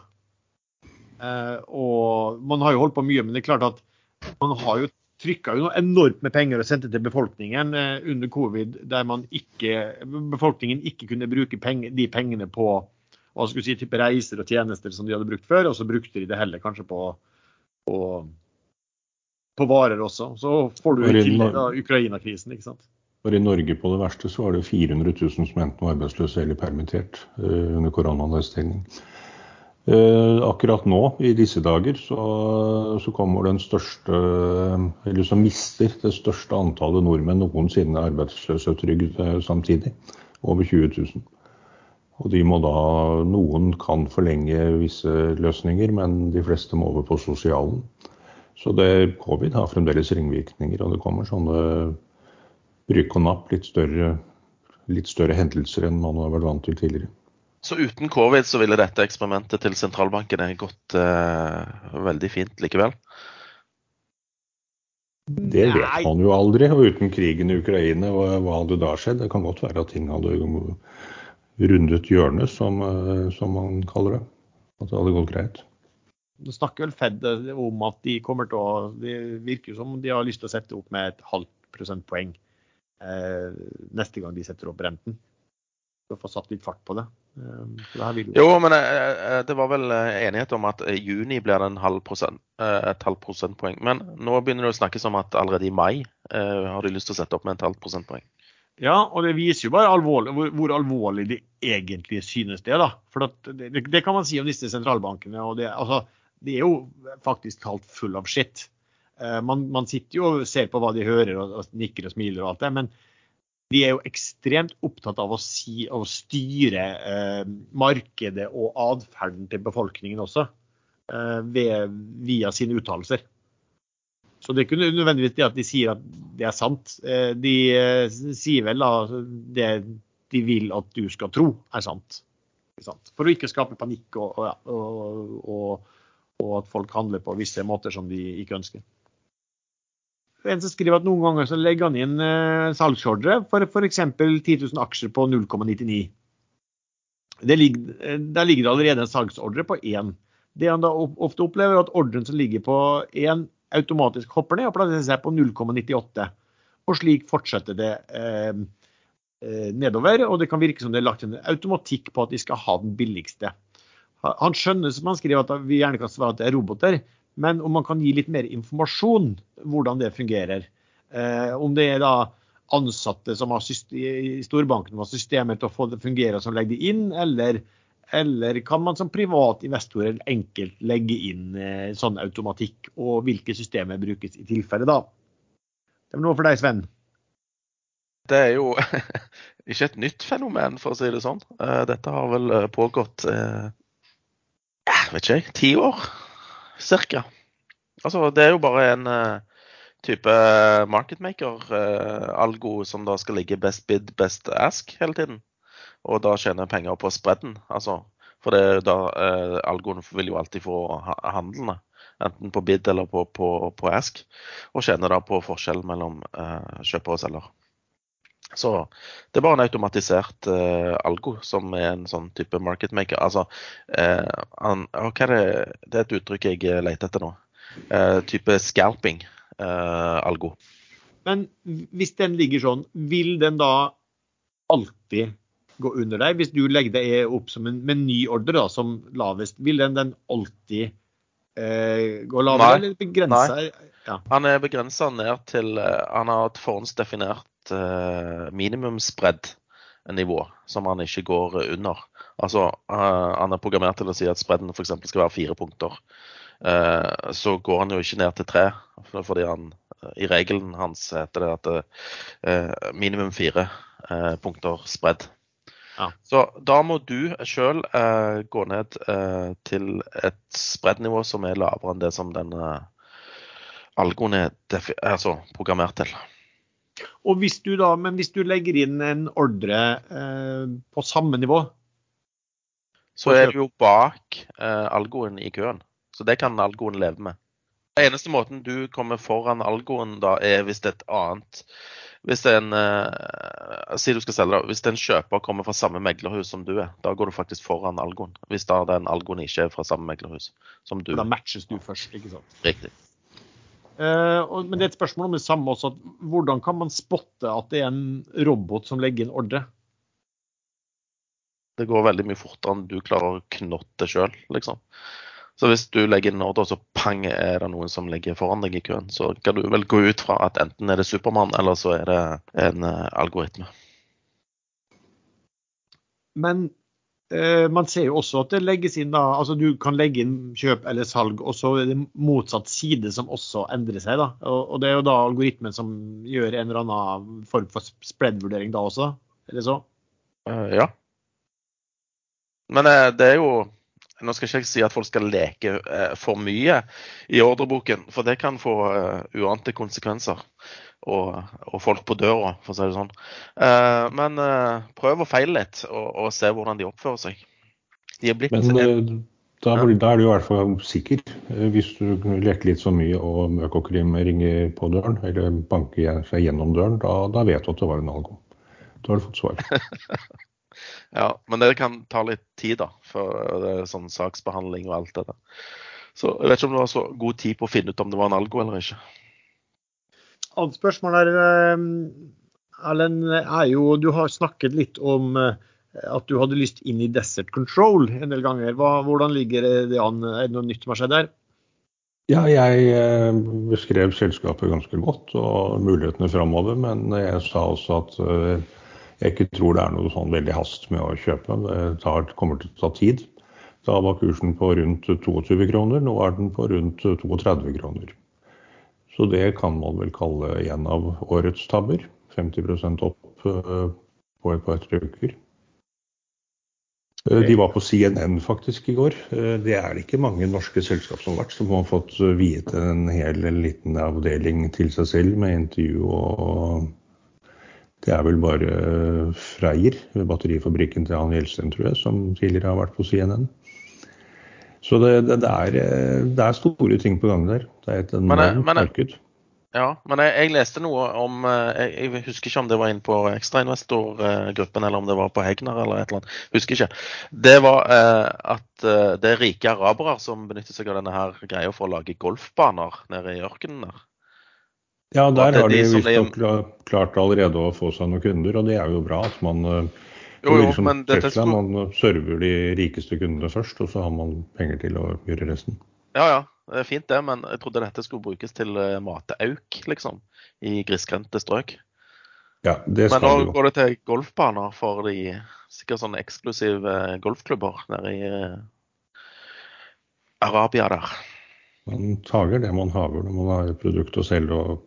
Og man har jo holdt på mye, men det er klart at man har jo trykka jo enormt med penger og sendte til befolkningen eh, under covid, der man ikke, befolkningen ikke kunne bruke penger, de pengene på hva skal si, type reiser og tjenester som de hadde brukt før, og så brukte de det heller kanskje på, på på varer også. Så får du i tillegg Ukraina-krisen, ikke sant. Bare i Norge på det verste så var det 400 000 som enten var arbeidsløse eller permittert eh, under koronanedstengning. Eh, akkurat nå, i disse dager, så, så kommer den største Eller så mister det største antallet nordmenn noensinne arbeidsløshetstrygd eh, samtidig. Over 20 000. Og de må da Noen kan forlenge visse løsninger, men de fleste må over på sosialen. Så det, covid har fremdeles ringvirkninger, og det kommer sånne rykk og napp, litt større, litt større hendelser enn man har vært vant til tidligere. Så uten covid så ville dette eksperimentet til sentralbankene gått uh, veldig fint likevel? Det vet Nei. man jo aldri. Og uten krigen i Ukraina, hva, hva hadde da skjedd? Det kan godt være at ting hadde rundet hjørnet, som, eh, som man kaller det. At det hadde gått greit. Det snakker vel Fed om at de kommer til å Det virker som de har lyst til å sette opp med et halvt prosentpoeng eh, neste gang de setter opp renten. Å få satt litt fart på det. Eh, det jo Jo, men eh, eh, det var vel eh, enighet om at i juni blir det en halv prosent, eh, et halvt prosentpoeng. Men nå begynner det å snakkes om at allerede i mai eh, har de lyst til å sette opp med et halvt prosentpoeng. Ja, og det viser jo bare alvorlig, hvor, hvor alvorlig det egentlig synes det. da. For at det, det, det kan man si om disse sentralbankene. og det, altså, det er jo faktisk talt full av shit. Eh, man, man sitter jo og ser på hva de hører og, og nikker og smiler og alt det, men de er jo ekstremt opptatt av å, si, å styre eh, markedet og atferden til befolkningen også, eh, ved, via sine uttalelser. Så det er ikke nødvendigvis det at de sier at det er sant. Eh, De eh, sier vel da det de vil at du skal tro er sant. For å ikke skape panikk og, og, og, og at folk handler på visse måter som de ikke ønsker. En som skriver at noen ganger så legger han inn eh, salgsordre for f.eks. 10 000 aksjer på 0,99. Det ligger, eh, der ligger det allerede en salgsordre på 1. Det han da ofte opplever, er at ordren som ligger på 1, automatisk hopper ned og plasserer seg på 0,98. Og slik fortsetter det eh, eh, nedover, og det kan virke som det er lagt en automatikk på at de skal ha den billigste. Han skjønner som han skriver at vi gjerne kan svare at det er roboter, men om man kan gi litt mer informasjon hvordan det fungerer. Eh, om det er da ansatte som har i storbanken som har systemer til å få det fungere som legger det inn, eller, eller kan man som privat investor enkelt legge inn eh, sånn automatikk, og hvilke systemer brukes i tilfelle da? Det er noe for deg, Sven. Det er jo *laughs* ikke et nytt fenomen, for å si det sånn. Eh, Dette har vel eh, pågått eh, jeg vet ikke ti år cirka. Altså, det er jo bare en eh, type marketmaker-algo som da skal ligge best bid, best ask hele tiden. Og da tjene penger på spredden. Altså, for det, da, eh, algoen vil jo alltid få handlene. Enten på bid eller på, på, på ask. Og tjener da på forskjell mellom eh, kjøper og selger. Så det er bare en automatisert uh, algo som er en sånn type market maker. Altså, uh, an, og hva er det, det er et uttrykk jeg eh, leter etter nå. Uh, type scalping eh, algo. Men hvis den ligger sånn, vil den da alltid gå under deg? Hvis du legger deg opp som en menyordre da, som lavest, vil den, den alltid eh, gå lavere, Nei. eller begrense? Ja. Han er begrensa ned til eh, Han har et forhåndsdefinert eh, minimumsspread-nivå som han ikke går under. Altså, uh, han er programmert til å si at spredden f.eks. skal være fire punkter. Uh, så går han jo ikke ned til tre, fordi han eh, i regelen hans heter det at uh, minimum fire eh, punkter spredd. Ja. Så da må du sjøl eh, gå ned eh, til et spreddnivå som er lavere enn det som den eh, algoen er altså programmert til. Og hvis du da, men hvis du legger inn en ordre eh, på samme nivå, Så er du jo bak eh, algoen i køen. Så det kan algoen leve med. Den eneste måten du kommer foran algoen da, er hvis det er et annet Hvis en eh, Si du skal selge, da. Hvis en kjøper kommer fra samme meglerhus som du er, da går du faktisk foran algoen. Hvis da den algoen ikke er fra samme meglerhus som du. da matches du først, ikke sant? Riktig. Eh, men det er et spørsmål om det samme også. Hvordan kan man spotte at det er en robot som legger inn ordre? Det går veldig mye fortere enn du klarer å knotte sjøl, liksom. Så hvis du legger inn ordre, så pang, er det noen som ligger foran deg i køen, så kan du vel gå ut fra at enten er det Supermann, eller så er det en uh, algoritme. Men man ser jo også at det legges inn da, altså du kan legge inn kjøp eller salg, og så er det motsatt side som også endrer seg. da, Og, det er jo da algoritmen som gjør en eller annen form for spread-vurdering da også, eller så? Uh, ja. Men det er jo nå skal jeg ikke si at folk skal leke eh, for mye i ordreboken, for det kan få uante konsekvenser. Og, og, folk på døra, for å si det sånn. Uh, men uh, prøv å feile litt, og, og, se hvordan de oppfører seg. De blitt Men da, blir, da, er du i hvert fall sikker. Hvis du leker litt så mye og Økokrim ringer på døren, eller banker seg gjennom døren, da, da vet du at det var en algo. Da har du fått svar. *laughs* Ja, men det kan ta litt tid, da. For det er sånn saksbehandling og alt det der. Så jeg vet ikke om du har så god tid på å finne ut om det var en algo eller ikke. Annet spørsmål er, ehm, Erlend, er jo Du har snakket litt om eh, at du hadde lyst inn i Desert Control en del ganger. Hva, hvordan ligger det an? Er det noe nytt som har skjedd der? Ja, jeg eh, beskrev selskapet ganske godt og mulighetene framover. Men jeg sa også at eh, jeg ikke tror det er noe sånn veldig hast med å kjøpe. Det kommer til å ta tid. Da var kursen på rundt 22 kroner, nå er den på rundt 32 kroner. Så det kan man vel kalle en av årets tabber. 50 opp eh, på et par-tre uker. Eh, de var på CNN faktisk i går. Eh, det er det ikke mange norske selskap som har vært, som har fått viet en hel liten avdeling til seg selv med intervju og det er vel bare Freyr, batterifabrikken til han Gjelsten, tror jeg, som tidligere har vært på CNN. Så det, det, det, er, det er, store ting på gang der. Det er et enormt marked. Ja, men jeg, jeg, leste noe om jeg, jeg, husker ikke om det var inn på ekstrainvestorgruppen eller om det var på Hegnar eller et eller annet. Husker ikke. Det var eh, at eh, det er rike arabere som benytter seg av denne her greia for å lage golfbaner nede i ørkenen der. Ja, der har de visstnok klart allerede å få seg noen kunder, og det er jo bra at man eh, jo, jo, liksom men dette skulle... Man server de rikeste kundene først, og så har man penger til å gjøre resten. Ja, ja. Det er fint det, men jeg trodde dette skulle brukes til matauk, mateauk, liksom. I grisgrendte strøk. Ja, det skal men nå går det til golfbaner for de sikkert sånne eksklusive golfklubber nede i uh, Arabia der. Man tager det man har når man har et produkt å selge og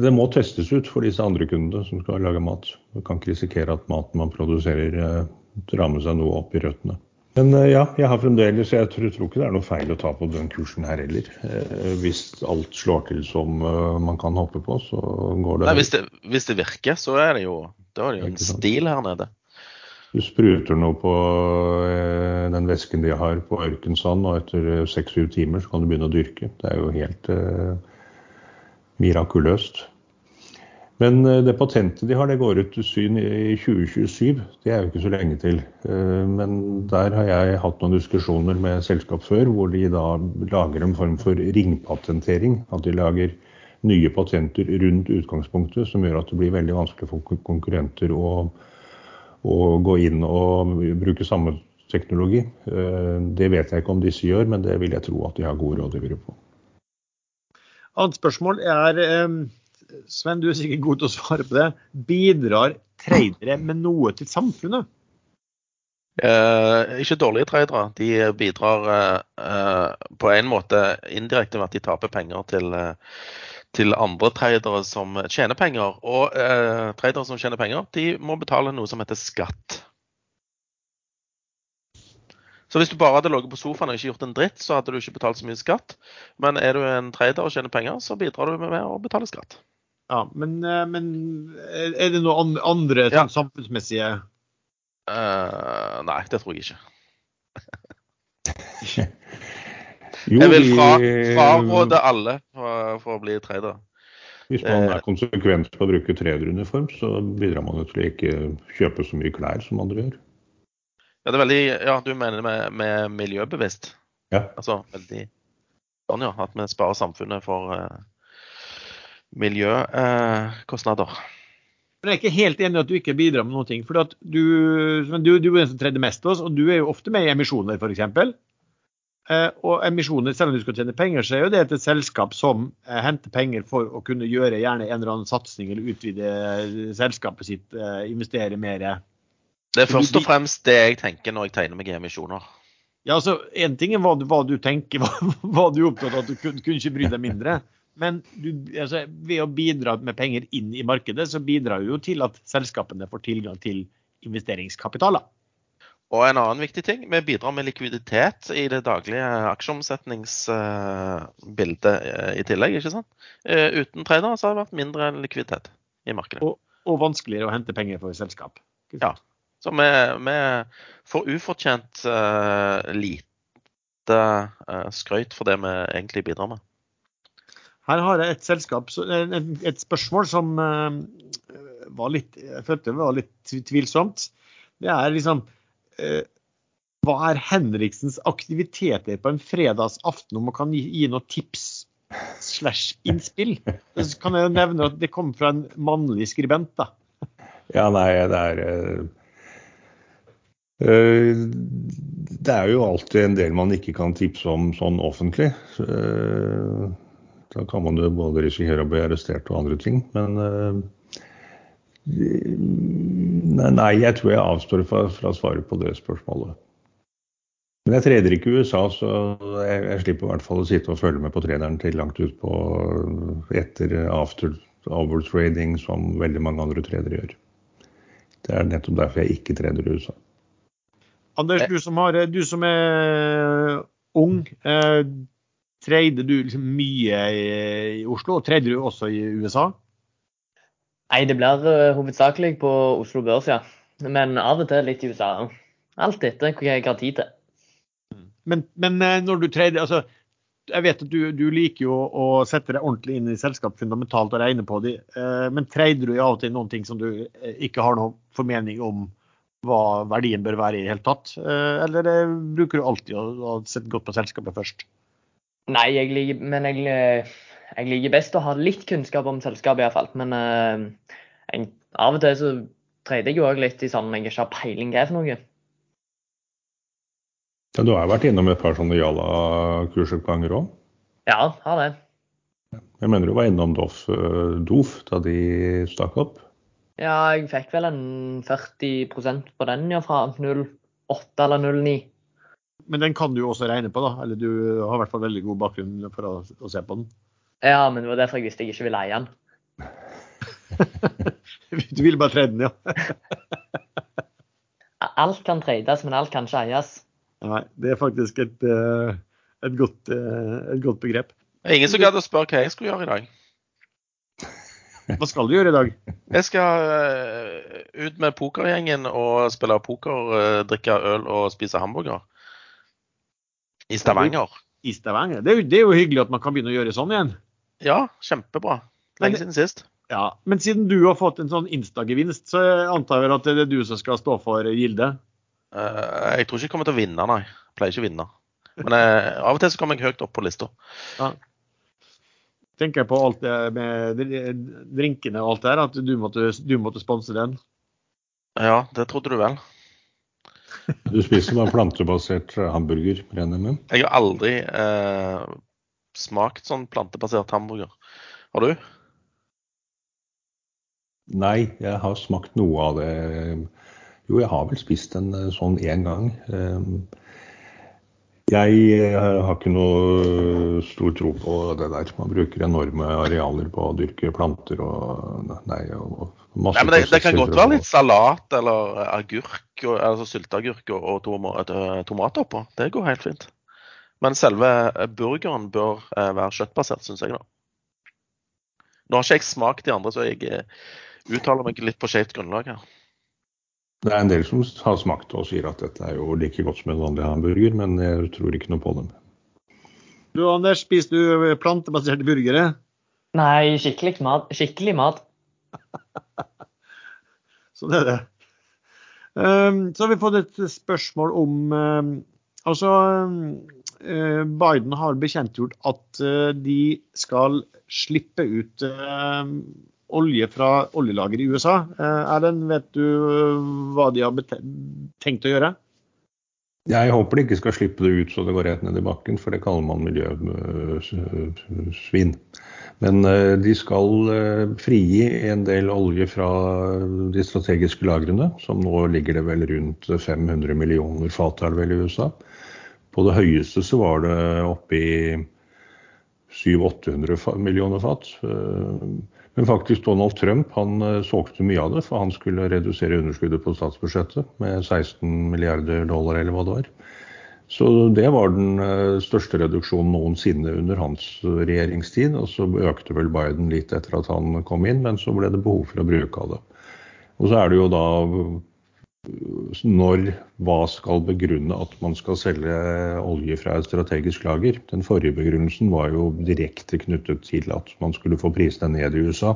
det må testes ut for disse andre kundene som skal lage mat. Du kan ikke risikere at maten man produserer eh, drar med seg noe opp i røttene. Men eh, ja, jeg har fremdeles, jeg tror, tror, ikke det er noe feil å ta på den kursen her heller. Eh, hvis alt slår til som man kan håpe på, så går det Nei, hvis det, hvis det virker, så er det jo, da er det jo en stil her nede. Du spruter noe på den væsken de har på ørkensand, og etter seks-syv timer så kan du begynne å dyrke. Det er jo helt mirakuløst. Men eh, det patentet de har, det går ut syn i 2027. Det er jo ikke så lenge til. Eh, men der har jeg hatt noen diskusjoner med selskap før, hvor de da lager en form for ringpatentering. At de lager nye patenter rundt utgangspunktet, som gjør at det blir veldig vanskelig for konkurrenter å, å gå inn og bruke samme teknologi. Eh, det vet jeg ikke om disse gjør, men det vil jeg tro at de har gode rådgivere på. Annet spørsmål er Sven, du er sikkert god til å svare på det. Bidrar tradere med noe til samfunnet? Eh, ikke dårlige tradere. De bidrar eh, på en måte indirekte ved at de taper penger til, eh, til andre tradere som tjener penger. Og eh, tradere som tjener penger, de må betale noe som heter skatt. Så hvis du bare hadde ligget på sofaen og ikke gjort en dritt, så hadde du ikke betalt så mye skatt. Men er du en trader og tjener penger, så bidrar du med å betale skatt. Ja, Men, eh, men er det noen andre ja. Sånn samfunnsmessige uh, Nei, det tror jeg ikke. jeg vil fra, fraråde alle for, for, å bli trader. Hvis man er konsekvent på å bruke traderuniform, så bidrar man til å ikke kjøpe så mye klær som andre gjør. Ja, det er veldig, ja, du mener med, med miljøbevisst? Ja. Altså veldig sånn, ja. At vi sparer samfunnet for uh, miljøkostnader. Uh, men jeg er ikke helt enig i at du ikke bidrar med noe. For du, du, du, er den som tredje mest av oss, og du er jo ofte med i emisjoner, f.eks. Eh, og emisjoner, selv om du skal tjene penger, så er jo det et selskap som eh, henter penger for å kunne gjøre gjerne en eller annen satsing eller utvide selskapet sitt, eh, investere mer. Det er først og fremst det jeg tenker når jeg tegner meg emisjoner. Ja, altså, Én ting er hva du, hva du tenker, *laughs* hva, hva, du er opptatt av, at du kunne, kunne ikke bry deg mindre. Men du, altså, ved å bidra med penger inn i markedet, så bidrar du jo til at selskapene får tilgang til investeringskapitaler. Og en annen viktig ting, vi bidrar med likviditet i det daglige aksjeomsetningsbildet eh, i tillegg. ikke sant? Eh, uten tradere så har det vært mindre likviditet i markedet. Og, og vanskeligere å hente penger for selskap. Ja. Så vi, vi får ufortjent uh, lite uh, skrøyt for det vi egentlig bidrar med. Her har jeg et selskap, et spørsmål som var litt, jeg følte var litt tvilsomt. Det er liksom Eh, hva er Henriksens aktiviteter på en fredags aften, om man kan gi, gi noen tips slash innspill? Så kan jeg nevne at det kommer fra en mannlig skribent, da. Ja, nei, det er uh, Det er jo alltid en del man ikke kan tipse om sånn offentlig. Uh, da kan man jo både risikere å bli arrestert og andre ting. Men uh, Nei, jeg tror jeg avstår fra, fra å svare på det spørsmålet. Men jeg treder ikke i USA, så jeg, jeg, slipper i hvert fall å sitte og følge med på trederen til langt utpå etter after overtrading, som veldig mange andre tredere gjør. Det er nettopp derfor jeg ikke treder i USA. Anders, du som, har, du som er ung, eh, Treide du liksom mye i, i Oslo? Trader du også i USA? Nei, det blir hovedsakelig på Oslo Børs, ja. Men av og til litt i USA. Alt etter hva jeg har tid til. Men, men eh, når du treide altså jeg vet at du, du liker jo å sette deg ordentlig inn i selskap fundamentalt og regne på dem. Eh, men treide du av og til noen ting som du ikke har noen formening om hva verdien bør være i det hele tatt? Eller bruker du alltid å, å sette godt på selskapet først? Nei, jeg liker, men jeg jeg liker best å ha litt kunnskap om selskapet iallfall. Men uh, en, av og til så trader jeg jo òg litt i sånn jeg ikke har peiling hva for noe. Ja, du har vært innom et par sånne Jala-kursoppganger òg? Ja, har det. Jeg mener du var innom Doff, uh, Dof da de stakk opp? Ja, jeg fikk vel en 40% på den, ja, fra 08 eller 09. Men den kan du jo også regne på, da? Eller du har i hvert fall veldig god bakgrunn for å, å se på den? Ja, men det var derfor jeg visste jeg ikke ville eie den. *laughs* du ville bare trade den, ja? *laughs* alt kan trades, men alt kan ikke eies. Nei, det er faktisk et, eh, et, godt, eh, et godt, begrep. Det er ingen som gadd å spørre hva jeg skulle gjøre i dag. *laughs* Hva skal du gjøre i dag? Jeg skal uh, ut med pokergjengen og spille poker, uh, drikke øl og spise hamburger. I Stavanger. I Stavanger? Det er, jo, det er jo hyggelig at man kan begynne å gjøre sånn igjen. Ja, kjempebra. Lenge siden sist. Ja, Men siden du har fått en sånn Insta-gevinst, så antar jeg at det er du som skal stå for gildet? Uh, jeg tror ikke jeg kommer til å vinne, nei. Jeg pleier ikke å vinne. Men av og til så kommer jeg høyt opp på lista. Ja. Tenker jeg på alt det med drinkene og alt det her, at du måtte, du måtte sponse den? Ja, det trodde du vel. Du spiser bare plantebasert hamburger, regner jeg med? Jeg har aldri eh, smakt sånn plantebasert hamburger. Har du? Nei, jeg har smakt noe av det. Jo, jeg har vel spist en eh, sånn én gang. Ehm, jeg eh, har ikke noe stor tro på det der. Man bruker enorme arealer på å dyrke planter og nei, og masse nei, men det, det kan godt være litt salat eller agurk, altså sylteagurk og tomater på. Det går helt fint. Men selve eh, burgeren bør eh, være kjøttbasert, syns jeg. da. Nå har ikke jeg smakt de andre, så jeg eh, uttaler meg litt på skjevt grunnlag her. Det er en del som har smakt og sier at dette er jo like godt som en vanlig hamburger, men jeg tror ikke noe på dem. Du Anders, spiser du plantebaserte burgere? Nei, skikkelig mat. Skikkelig mat. *laughs* sånn er det. Um, så har vi fått et spørsmål om um, Altså Eh, Biden har bekjentgjort at eh, de skal slippe ut olje fra oljelager i USA. Erlend, vet du hva de har tenkt å gjøre? Jeg håper de ikke skal slippe det ut så det går rett ned i bakken, for det kaller man miljøsvinn. Men eh, de skal eh, frigi en del olje fra de strategiske lagrene, som nå ligger det vel rundt 500 millioner fat i USA. På det høyeste så var det oppi 700-800 millioner fat. Eh, men faktisk Donald Trump han eh, solgte mye av det, for han skulle redusere underskuddet på statsbudsjettet med 16 milliarder dollar, eller hva det var. Så det var den eh, største reduksjonen noensinne under hans regjeringstid. Og så økte vel Biden litt etter at han kom inn, men så ble det behov for å bruke av det. Og så er det jo da når hva skal begrunne at man skal selge olje fra et strategisk lager. Den forrige begrunnelsen var jo direkte knyttet til at man skulle få prisene ned i USA.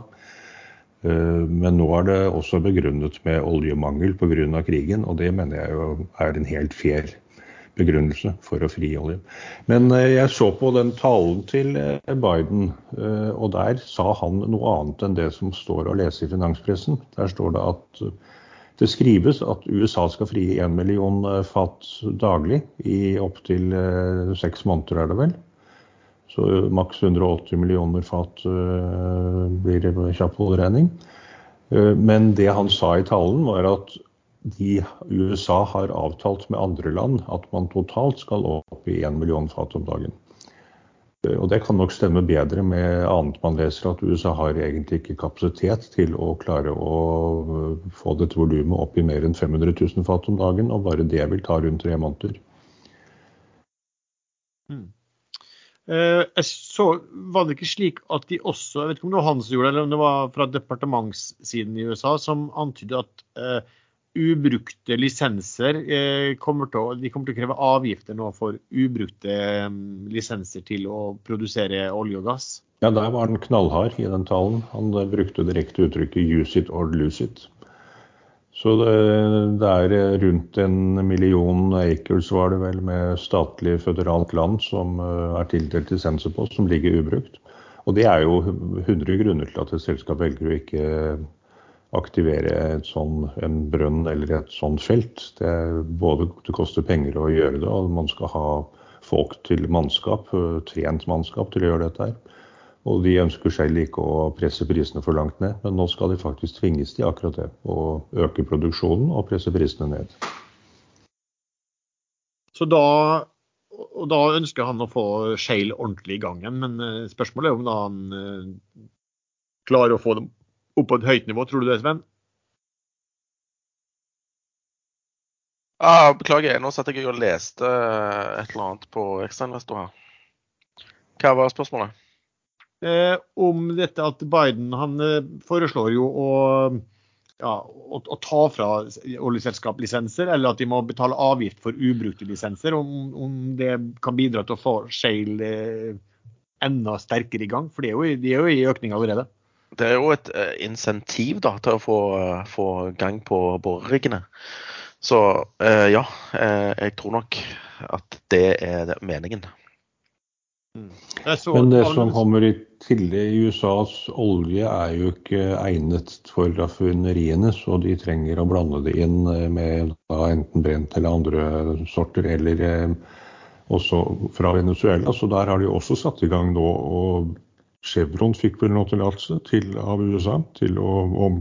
Eh, men nå er det også begrunnet med oljemangel pga. krigen, og det mener jeg jo er en helt fair begrunnelse for å fri olje. Men eh, jeg så på den talen til eh, Biden, og der sa han noe annet enn det som står å lese i finanspressen. Der står det at det skrives at USA skal frie 1 million eh, fat daglig i opptil eh, seks måneder, er det vel. Så eh, maks 180 millioner fat blir det kjapp hoderegning. Men det han sa i talen, var at de, USA har avtalt med andre land at man totalt skal opp i 1 million fat om dagen. Eh, og Det kan nok stemme bedre med annet man leser, at USA har egentlig ikke kapasitet til å klare å eh, få dette volumet opp i mer enn 500 000 fat om dagen, og bare det vil ta rundt tre måneder. Mm. Eh, jeg så, Var det ikke slik at de også, jeg vet ikke om det var han som gjorde eller om det var fra departementssiden i USA, som antydet at ubrukte lisenser eh, kommer til å, de kommer til å kreve avgifter nå for ubrukte mm, lisenser til å produsere olje og gass? Ja, der var han knallhard i den talen. Han eh, brukte direkte uttrykket 'use it or lose it'. Så det, det, er rundt en million acres var det vel med statlig føderalt land som eh, er tildelt lisenser på, som ligger ubrukt. Og det er jo 100 grunner til at et selskap velger å ikke aktivere sånn, en brønn eller et sånt felt. Det, både, det koster penger å gjøre det, og man skal ha folk til mannskap, eh, trent mannskap til å gjøre dette her. Og de ønsker selv ikke å presse prisene for langt ned, men nå skal de faktisk tvinges til akkurat det. Å øke produksjonen og presse prisene ned. Så da, da ønsker han å få Shale ordentlig i gang igjen, men eh, spørsmålet er om da han eh, klarer å få dem opp på et høyt nivå, tror du det, Sven? Ah, beklager, nå satt jeg og leste et eller annet på ekstrainvestor her. Hva var spørsmålet? Eh, om dette at Biden han eh, foreslår jo å, ja, å, å ta fra oljeselskap-lisenser, eller at de må betale avgift for ubrukte lisenser. Om, om, det kan bidra til å få Shale eh, enda sterkere i gang. For de er jo, de er jo i økning allerede det er jo et uh, insentiv da, til å få, uh, få gang på boreriggene. Så uh, ja, jeg tror nok at det er det, meningen. Mm. Men det som kommer i tillegg i USAs olje er jo ikke egnet for raffineriene, så de trenger å blande det inn med da, enten brent eller andre sorter, eller også fra Venezuela. Så der har de også satt i gang nå å Chevron fikk vel nå tillatelse av USA til å, om,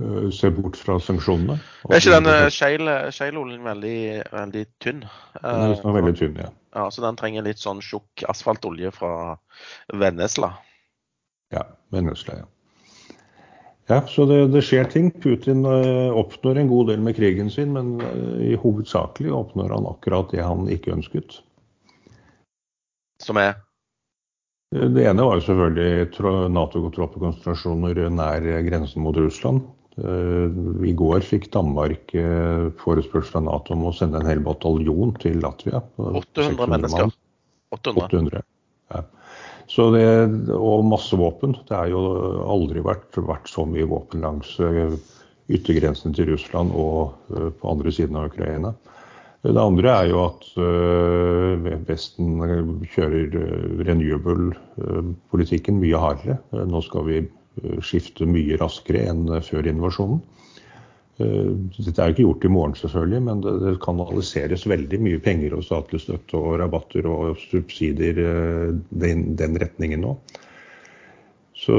uh, se bort fra sanksjonene. Er ikke den uh, shale-oljen veldig, veldig, tynn? Den er veldig tynn, ja. ja. Så den trenger litt sånn tjukk asfaltolje fra Vennesla? Ja, Vennesla, ja. Ja, så det, det, skjer ting. Putin uh, oppnår en god del med krigen sin, men i hovedsakelig oppnår han akkurat det han ikke ønsket. Som er? Det ene var jo selvfølgelig Nato-troppekonsentrasjoner nær grensen mot Russland. Eh, I går fikk Danmark eh, forespørsel fra Nato om å sende en hel bataljon til Latvia. 800 mennesker. 800. 800. Ja. Så det, og masse våpen. Det har jo aldri vært, vært så mye våpen langs yttergrensen yttergrensene til Russland og på andre siden av Ukraina. Det andre er jo at øh, Vesten kjører øh, renewable-politikken mye hardere. Nå skal vi skifte mye raskere enn før invasjonen. Dette er jo ikke gjort i morgen, selvfølgelig, men det kanaliseres veldig mye penger og statlig støtte og rabatter og subsidier den, den retningen nå. Så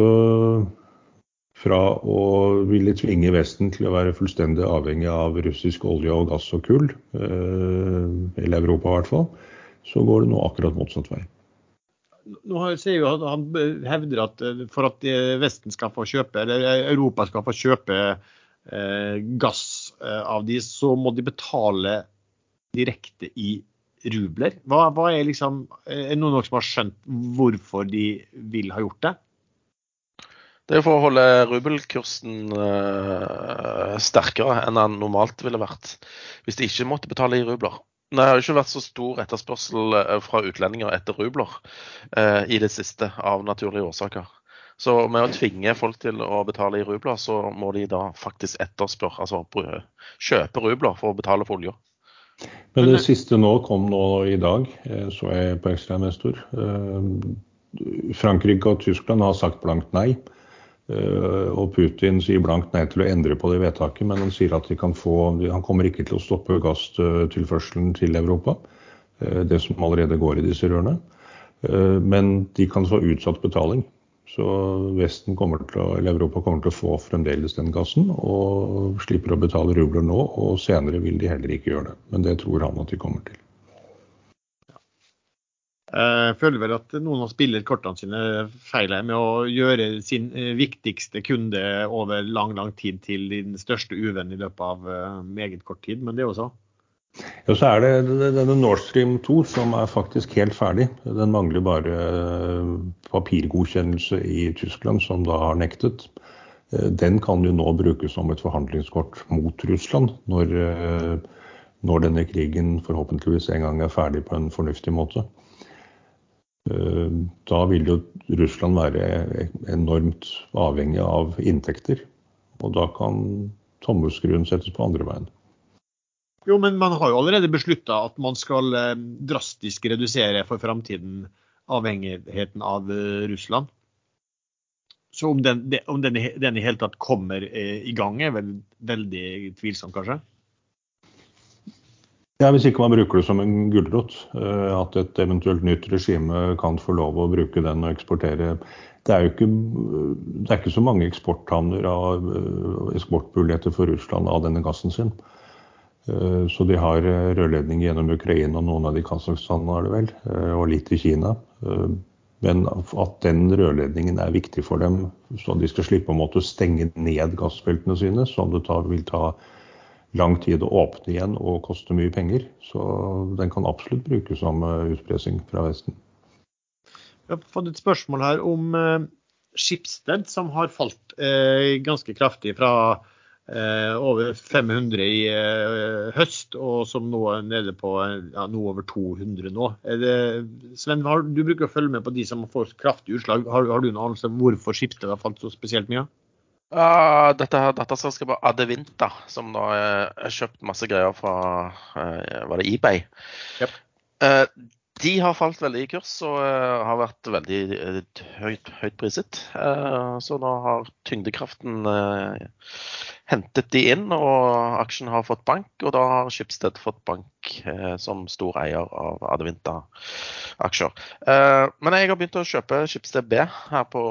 fra å ville tvinge Vesten til å være fullstendig avhengig av russisk olje og gass og kull, eller Europa i hvert fall, så går det nå akkurat motsatt vei. Nå ser jo at Han hevder at for at Vesten skal få kjøpe, eller Europa skal få kjøpe eh, gass av de, så må de betale direkte i rubler. Hva, hva er liksom, er det noen som har skjønt hvorfor de vil ha gjort det? Det er for å holde rubelkursen uh, sterkere enn den normalt ville vært hvis de ikke måtte betale i rubler. Det har jo ikke vært så stor etterspørsel eh, fra utlendinger etter rubler uh, i det siste, av naturlige årsaker. Så med å tvinge folk til å betale i rubler, så må de da faktisk etterspørre, altså kjøpe rubler for å betale for olja. Men det siste nå kom nå i dag, så jeg på ekstrainvestor. Frankrike og Tyskland har sagt blankt nei. Eh, og Putin sier blankt nei til å endre på det vedtaket, men han sier at få, han kommer ikke til å stoppe gasstilførselen til Europa. Eh, det som allerede går i disse rørene. Eh, men de kan få utsatt betaling. Så Vesten kommer til å, eller Europa kommer til å få fremdeles den gassen, og slipper å betale rubler nå. Og senere vil de heller ikke gjøre det. Men det tror han at de kommer til. Jeg føler vel at noen har spilt kortene sine feil med å gjøre sin eh, viktigste kunde over lang lang tid til din største uvenn i løpet av eh, meget kort tid, men det også. Ja, så er det denne Nord Stream 2 som er faktisk helt ferdig. Den mangler bare eh, papirgodkjennelse i Tyskland, som da har nektet. Den kan jo nå brukes som et forhandlingskort mot Russland når, når denne krigen forhåpentligvis en gang er ferdig på en fornuftig måte. Eh, da vil jo Russland være enormt avhengig av inntekter. Og da kan tommelskruen settes på andre veien. Jo, men man har jo allerede beslutta at man skal eh, drastisk redusere for framtiden avhengigheten av eh, Russland. Så om den, om den, i hele tatt kommer i gang, er vel veldig tvilsomt, kanskje? Ja, Hvis ikke man bruker det som en gulrot, eh, at et eventuelt nytt regime kan få lov å bruke den og eksportere. Det er jo ikke, det er ikke så mange eksporthavner av eh, eksportmuligheter for Russland av denne gassen sin. Eh, så de har rørledning gjennom Ukraina, noen av de Kasakhstan er det vel, og litt i Kina. Men at den rørledningen er viktig for dem, så de skal slippe å måtte stenge ned gassfeltene sine, som det tar, vil ta lang tid å åpne igjen og koste mye penger. Så den kan absolutt brukes som eh, utpressing fra Vesten. Vi har fått et spørsmål her om Skipsted, som har falt eh, ganske kraftig fra eh, over 500 i høst, og som nå er nede på ja, noe over 200 nå. Det, Sven, har, du bruker å følge med på de som får kraftig utslag. Har, har du noen anelse om hvorfor Skipsted har falt så spesielt mye? Uh, dette her datterselskapet Adevinta, som nå har kjøpt masse greier fra uh, var det eBay. Yep. Uh, de har falt veldig i kurs og har vært veldig høyt, høyt priset. så nå har tyngdekraften hentet de inn, og aksjen har fått bank. Og da har Schibsted fått bank som stor eier av Adevinta-aksjer. men jeg har begynt å kjøpe Schibsted B her på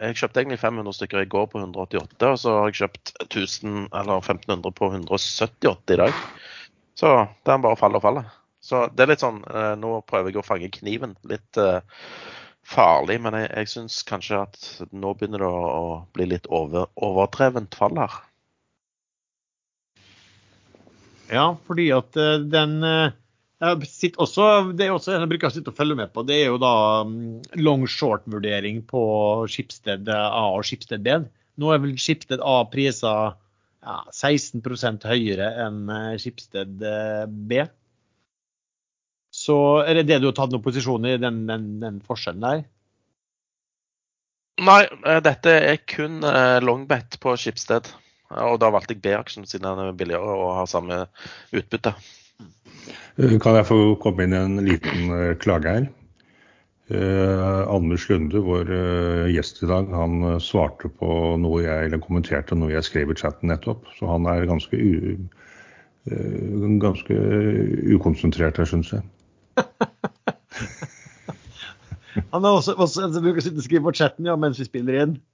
jeg kjøpte egentlig 500 stykker i går på 188, og så har jeg kjøpt 1000 eller 1500 på 178 i dag. Så det er bare å falle og falle. Så det er litt sånn eh, Nå prøver jeg å fange kniven. Litt uh, farlig, men jeg, jeg syns kanskje at nå begynner det å, bli litt over, overdrevent fall her. Ja, fordi at den også, det er også en jeg bruker å følge med på. Det er jo da mm, long short-vurdering på Skipsted A og Skipsted B. Nå er vel Skipsted A prisa ja, 16 høyere enn eh, Skipsted eh, B. Så er det det du har tatt noen posisjon i, den, den, den forskjellen der? Nei, eh, dette er kun longbet på Skipsted. Og da valgte jeg B-aksjen siden den er billigere og har samme utbytte. Eh, kan jeg få komme inn en liten eh, klage her? Eh, Anders Lunde, vår eh, gjest i dag, han svarte på noe jeg, eller kommenterte noe jeg skrev i chatten nettopp. Så han er ganske, u, eh, ganske ukonsentrert her, syns jeg. *laughs* Han er også, også en som bruker å sitte og skrive på chatten ja, mens vi spiller inn. *laughs*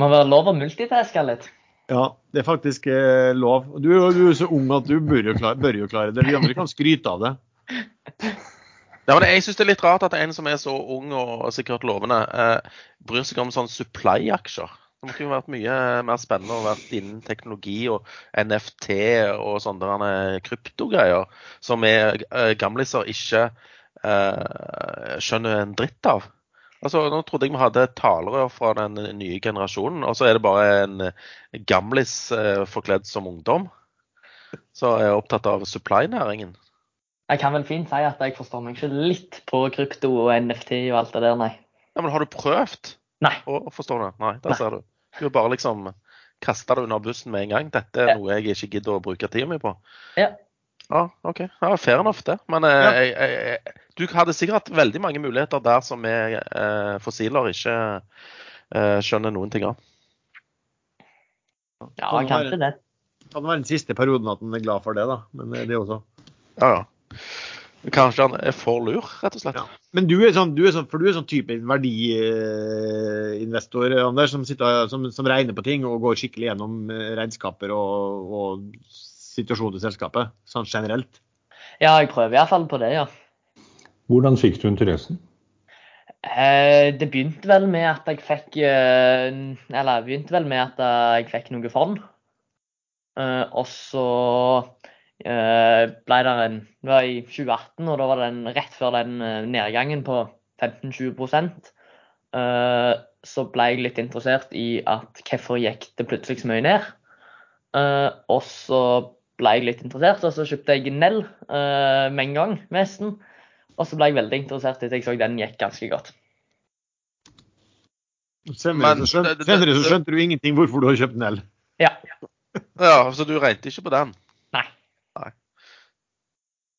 Må være lov å multitaske litt. Ja, det er faktisk eh, lov. Du, er du er så ung at du bør jo klare, bør jo klare det. Vi andre kan skryte av det. Ja, men Jeg syns det er litt rart at en som er så ung og sikkert lovende, eh, bryr seg om sånn supply-aksjer. Det måtte jo vært mye mer spennende å vært innen teknologi og NFT og sånne der kryptogreier som vi eh, gamliser ikke eh, skjønner en dritt av. Altså, Nå trodde jeg vi hadde talere fra den nye generasjonen, og så er det bare en gamlis eh, forkledd som ungdom som er opptatt av supply-næringen. Jeg kan vel fint si at jeg forstår meg ikke litt på krypto og NFT og alt det der, nei. Ja, men har du prøvd Nei. å forstå det? Nei, der Nei. ser du. Du har bare liksom kasta det under bussen med en gang. Dette er Ja. noe jeg ikke gidder å bruke tida mi på. Ja. Ja, OK. Ja, fair enough, det. Men eh, Ja. jeg, jeg, du hadde sikkert veldig mange muligheter der som vi eh, fossiler ikke eh, skjønner noen ting av. Ja, Kan kanskje være- det. Kan være den siste perioden at han er glad for det, da. Men eh, det også. Ja, ja. Kanskje han er for lur, rett og slett. Ja. Men du er sånn, du er sånn, for du er sånn type verdiinvestor, Anders, som, sitter, som, som regner på ting og går skikkelig gjennom eh, regnskaper og, og situasjonen til selskapet, sånn generelt. Ja, jeg prøver iallfall på det, ja. Hvordan fikk du interessen? Eh, det begynte vel med at jeg fikk eh, Eller begynte vel med at eh, jeg fikk noe fond. Eh, og så eh, ble det en Det var i 2018, og da var det en, rett før den eh, nedgangen på 15-20 eh, Så ble jeg litt interessert i at hvorfor gikk det plutselig så mye ned. Eh, og så ble jeg litt interessert, og så kjøpte jeg Nell uh, med en gang, mesten. Og så ble jeg veldig interessert etter jeg så den gikk ganske godt. Senere, Men så, skjønte, det- det- senere så skjønte du ingenting hvorfor du har kjøpt Nell. Ja. Ja, Så du regnet ikke på den? Nei. Nei,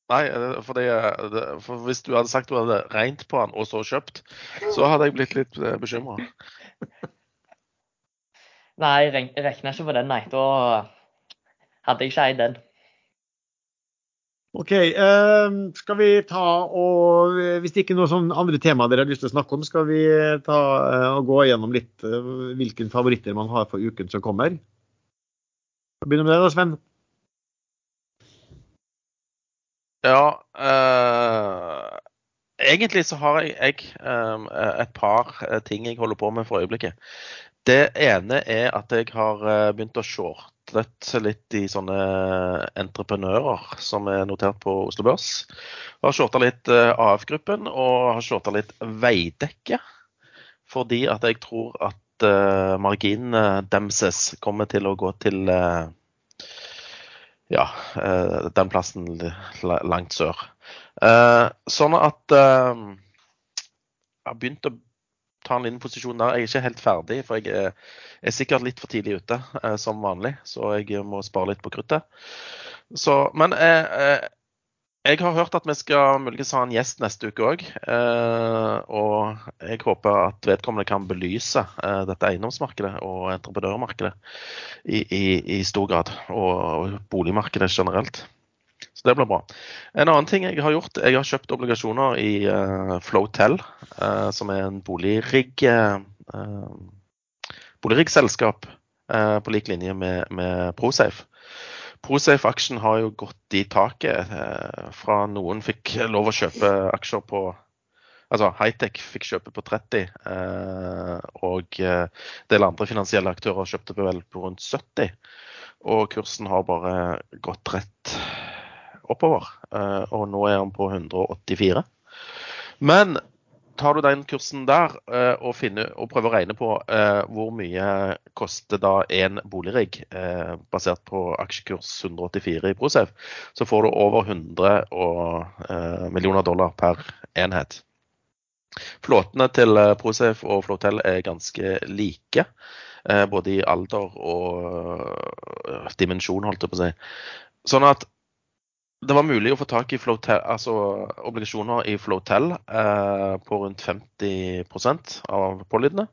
Nei eh, fordi, eh, det- for hvis du hadde sagt du hadde regnet på den og så kjøpt, så hadde jeg blitt litt bekymra. Nei, jeg regna ikke på den, nei. Da hadde ikke eid den. OK. eh, skal vi ta og Hvis det ikke er noe sånn andre tema dere har lyst til å snakke om, skal vi ta eh, og gå gjennom litt eh, hvilke favoritter man har for uken som kommer? Begynner med det da, Sven. Ja eh, Egentlig så har jeg, jeg eh, et par ting jeg holder på med for øyeblikket. Det ene er at jeg har begynt å shorte litt i sånne entreprenører som er notert på Oslo Børs. Jeg har shorta litt eh, AF-gruppen og har shorta litt Veidekke. Fordi at jeg tror at uh, marginene demses kommer til å gå til uh, ja, uh, den plassen langt sør. Eh, sånn at eh, jeg har begynt å ta en liten posisjon der. Jeg er ikke helt ferdig, for jeg er, er sikkert litt for tidlig ute eh, som vanlig. Så jeg må spare litt på kruttet. Så, men eh, eh, jeg har hørt at vi skal muligens ha en gjest neste uke òg. og jeg håper at vedkommende kan belyse eh, dette eiendomsmarkedet og entreprenørmarkedet i, i, i stor grad. Og boligmarkedet generelt. Så det blir bra. En annen ting jeg har gjort, jeg har kjøpt obligasjoner i uh, Flowtel, uh, som er en boligrigg, uh, boligriggselskap uh, på lik linje med, med Prosafe. Prosafe-aksjen har jo gått i taket eh, fra noen fikk lov å kjøpe aksjer på Altså Hightech fikk kjøpe på 30, eh, og eh, en del andre finansielle aktører kjøpte på vel på rundt 70. Og kursen har bare gått rett oppover, eh, og nå er han på 184. Men tar du den kursen der eh, og, finner, og prøver å regne på eh, hvor mye koster da en boligrigg eh, basert på aksjekurs 184 i Prosafe, så får du over 100 og, eh, millioner dollar per enhet. Flåtene til eh, Prosafe og Flotel er ganske like, både i alder og dimensjon, holdt jeg på å si. Sånn at det var mulig å få tak i Flotel, altså obligasjoner i Flotel eh, på rundt 50% av pålydene.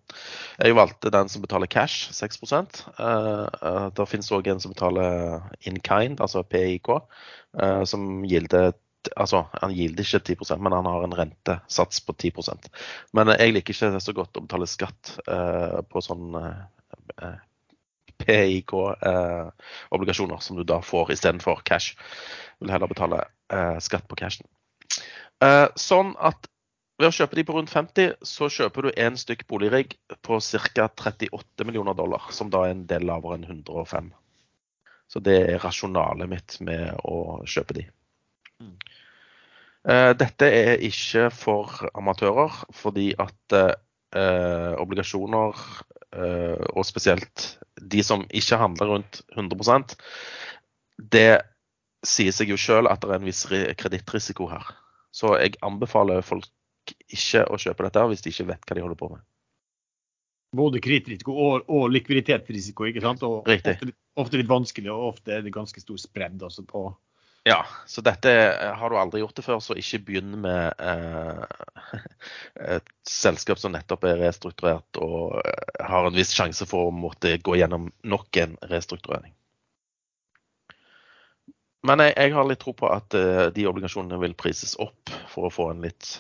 Jeg valgte den som betaler cash, 6 eh, Det finnes òg en som betaler in kind, altså PIK, eh, som gilder Altså, han gilder ikke 10 men han har en rentesats på 10% Men jeg liker ikke så godt å betale skatt eh, på sånn eh, PIK-obligasjoner, som du da får istedenfor cash Du vil heller betale eh, skatt på cashen. Eh, sånn at ved å kjøpe de på rundt 50, så kjøper du én stykk boligrigg på ca. 38 millioner dollar, som da er en del lavere enn 105. Så det er rasjonalet mitt med å kjøpe de. Eh, dette er ikke for amatører, fordi at eh, obligasjoner, eh, og spesielt de som ikke handler rundt 100% det sier seg jo sjøl at det er en viss kredittrisiko her. Så jeg anbefaler folk ikke å kjøpe dette hvis de ikke vet hva de holder på med. Både kredittrisiko og, og likviditetsrisiko, ikke sant? Og Riktig. Ofte, ofte, litt vanskelig, og ofte er det ganske stor spredd på Ja, så dette har du aldri gjort det før, så ikke begynn med eh, *laughs* et selskap som nettopp er restrukturert og eh, har en viss sjanse for å måtte gå gjennom nok en restrukturering. Men jeg, jeg, har litt tro på at eh, de obligasjonene vil prises opp for å få en litt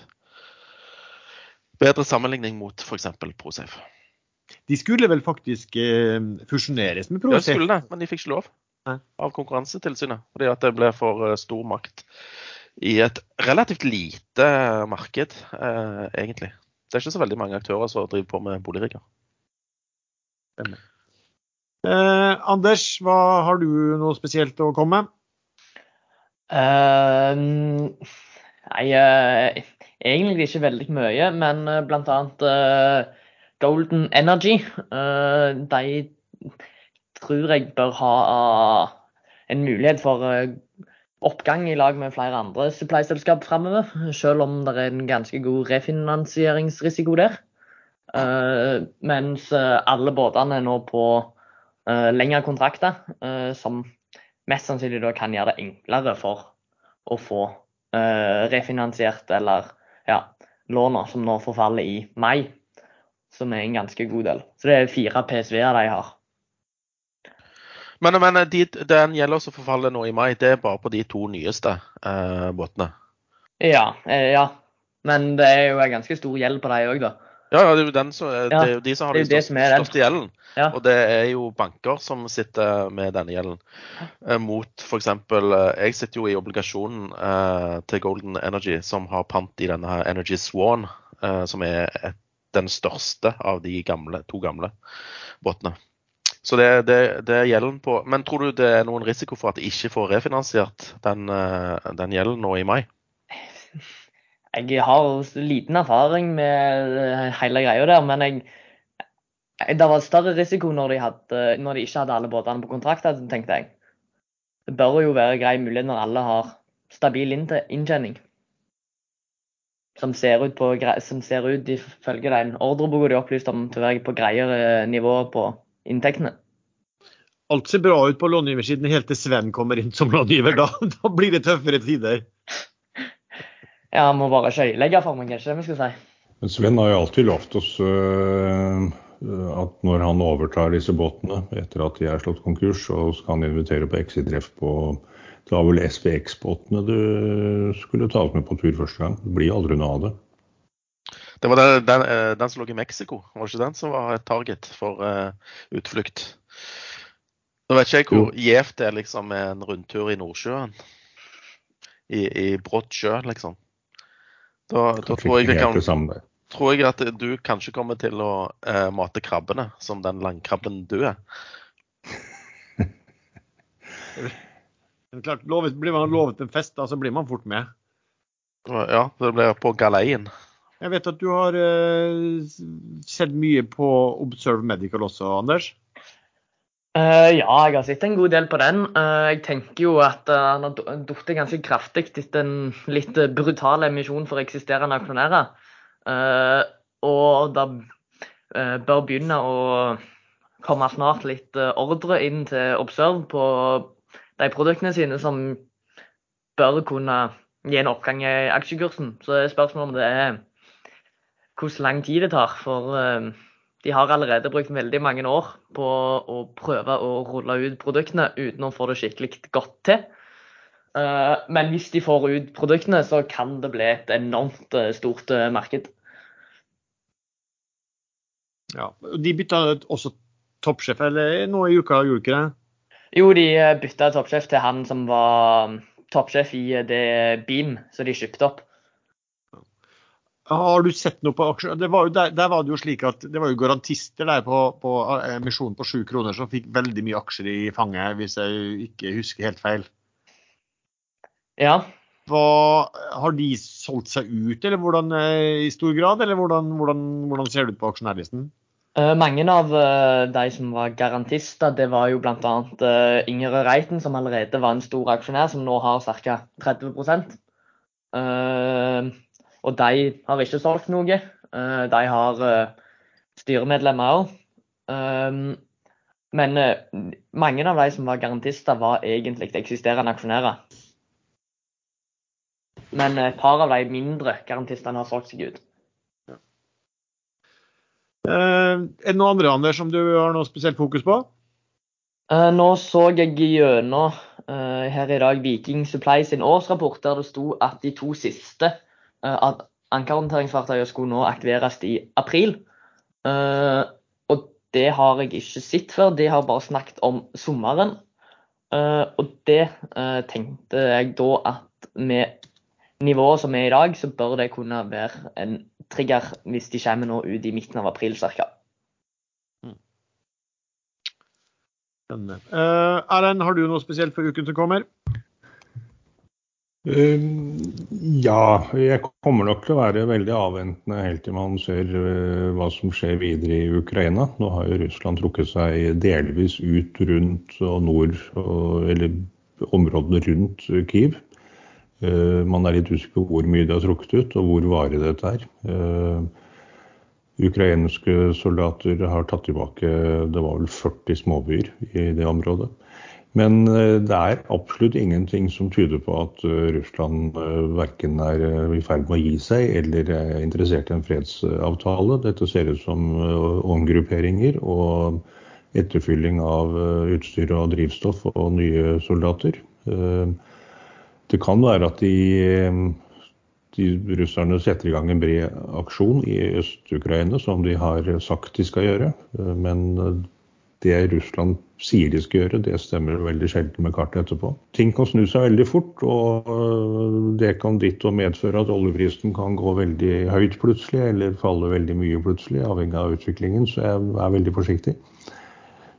bedre sammenligning mot f.eks. Prosafe. De skulle vel faktisk eh, fusjoneres med Prosafe? Ja, de skulle det, men de fikk ikke lov. Av Konkurransetilsynet. Fordi at det ble for uh, stor makt i et relativt lite marked, egentlig. Det er ikke så veldig mange aktører som driver på med boligrigger. Anders, hva har du noe spesielt å komme med? Uh, nei, uh, egentlig ikke veldig mye, men uh, bl.a. Uh, Golden Energy. de tror jeg bør ha en mulighet for oppgang i lag med flere andre supply-selskap framover. Selv om det er en ganske god refinansieringsrisiko der. mens alle båtene er nå på lengre kontrakter, som mest sannsynlig da kan gjøre det enklere for å få refinansiert eller ja, låna som nå forfaller i mai, som er en ganske god del. Så det er fire PSV-er de har. Men, men de, den gjelder også forfaller nå i mai, det er bare på de to nyeste eh, båtene? Ja, eh, ja. Men det er jo en ganske stor gjeld på de òg, da. Ja, det er jo den som, det er jo de som har den største gjelden. Ja. Og det er jo banker som sitter med denne gjelden. Eh, mot f.eks. Eh, jeg sitter jo i obligasjonen eh, til Golden Energy, som har pant i denne her Energy Swan, eh, som er et, den største av de gamle, to gamle båtene. Så det, det, det, er gjelden på Men tror du det er noen risiko for at de ikke får refinansiert den, eh, den gjelden nå i mai? Jeg har liten erfaring med eh, hele greia der, men jeg det var større risiko når de, hadde, når de, ikke hadde alle båtene på kontrakt, tenkte jeg. Det bør jo være grei mulighet når alle har stabil inntjening. Som ser ut, på, som ser ut ifølge den ordreboka de opplyste om til å være på greiere nivå på inntektene. Alt ser bra ut på långiversiden helt til Sven kommer inn som långiver. Da, *laughs* da blir det tøffere tider. Ja, han må bare skøyelegge for meg, kanskje vi skal si. Men Sven har jo alltid lovt oss øh Eh, at når han overtar disse båtene etter at de er slått konkurs, så skal han invitere på exit-treff på Det var vel SVX-båtene du skulle ta oss med på tur første gang. Det blir aldri noe av det. Det var den, den, eh, den som lå i Mexico, var det ikke den som var et target for uh, utflukt? Nå vet ikke jeg hvor gjevt det er liksom med en rundtur i Nordsjøen. I, i brått sjø, liksom. Da, da tror jeg kan tror jeg at du kanskje kommer til å uh, mate krabbene som den langkrabben du er. *laughs* Men klart, lovet, Blir man lovet en fest, da, så blir man fort med. Ja, det blir på galeien. Jeg vet at du har uh, sett mye på Observe Medical også, Anders? Uh, ja, jeg har sett en god del på den. Uh, jeg tenker jo at han har falt ganske kraftig etter en litt brutal emisjon for eksisterende aksjonærer. Og det bør begynne å komme snart litt ordre inn til Observe på de produktene sine som bør kunne gi en oppgang i aksjekursen. Så spørsmålet om det er hvor lang tid det tar. For eh, de har allerede brukt veldig mange år på å prøve å rulle ut produktene uten å få det skikkelig godt til. Eh, men hvis de får ut produktene, så kan det bli et enormt eh, stort marked. Ja, De bytta også toppsjef eller nå i uka, gjorde ikke det? Jo, de bytta toppsjef til han som var toppsjef i det Beam, som de kjøpte opp. Har du sett noe på aksjer? Var der, der, var det jo slik at det var jo garantister der på, på emisjonen på sju kroner som fikk veldig mye aksjer i fanget, hvis jeg ikke husker helt feil. Ja. Hva, har de solgt seg ut eller hvordan, eh, i stor grad, eller hvordan, hvordan, hvordan ser det ut på aksjonærlisten? Uh, mange av de som var garantister, det var jo bl.a. Uh, Inger Reiten, som allerede var en stor aksjonær, som nå har ca. 30 uh, og de har ikke solgt noe. Eh, de har eh, styremedlemmer òg. Ehm, men eh, mange av de som var garantister, var egentlig eksisterende aksjonærer. Men et par av de mindre garantistene har solgt seg ut. er det noen andre Anders, som du har noe spesielt fokus på? nå så jeg gjennom her i dag Viking Supply sin årsrapport, der det sto at de to siste at ankerhåndteringsfartøyet skulle nå aktiveres i april. Eh, og det har jeg ikke sett før, de har bare snakket om sommeren. Eh, og det tenkte jeg da at med nivået som er i dag, så bør det kunne være en trigger hvis de kommer nå ut i midten av april ca. Mm. Erlend, har du noe spesielt for uken som kommer? Uh, ja, jeg kommer nok til å være veldig avventende helt til man ser uh, hva som skjer videre i Ukraina. Nå har jo Russland trukket seg delvis ut rundt og nord, og, eller områdene rundt Kiev. Uh, man er litt usikker på hvor mye det har trukket ut, og hvor varig dette er. Ukrainske soldater har tatt tilbake det var vel 40 småbyer i det området. Men eh, det er absolutt ingenting som tyder på at eh, Russland eh, verken er i ferd med å gi seg eller er interessert i en fredsavtale. Dette ser ut som omgrupperinger og etterfylling av utstyr og drivstoff og nye soldater. Det kan være at de, de russerne setter i gang en bred aksjon i Øst-Ukraina, som de har sagt de skal gjøre. Men det Russland sier de skal gjøre, det stemmer veldig sjelden med kartet etterpå. Ting kan snu seg veldig fort, og øh, det kan ditto medføre at oljeprisen kan gå veldig høyt plutselig, eller falle veldig mye plutselig, avhengig av utviklingen. Så jeg er veldig forsiktig.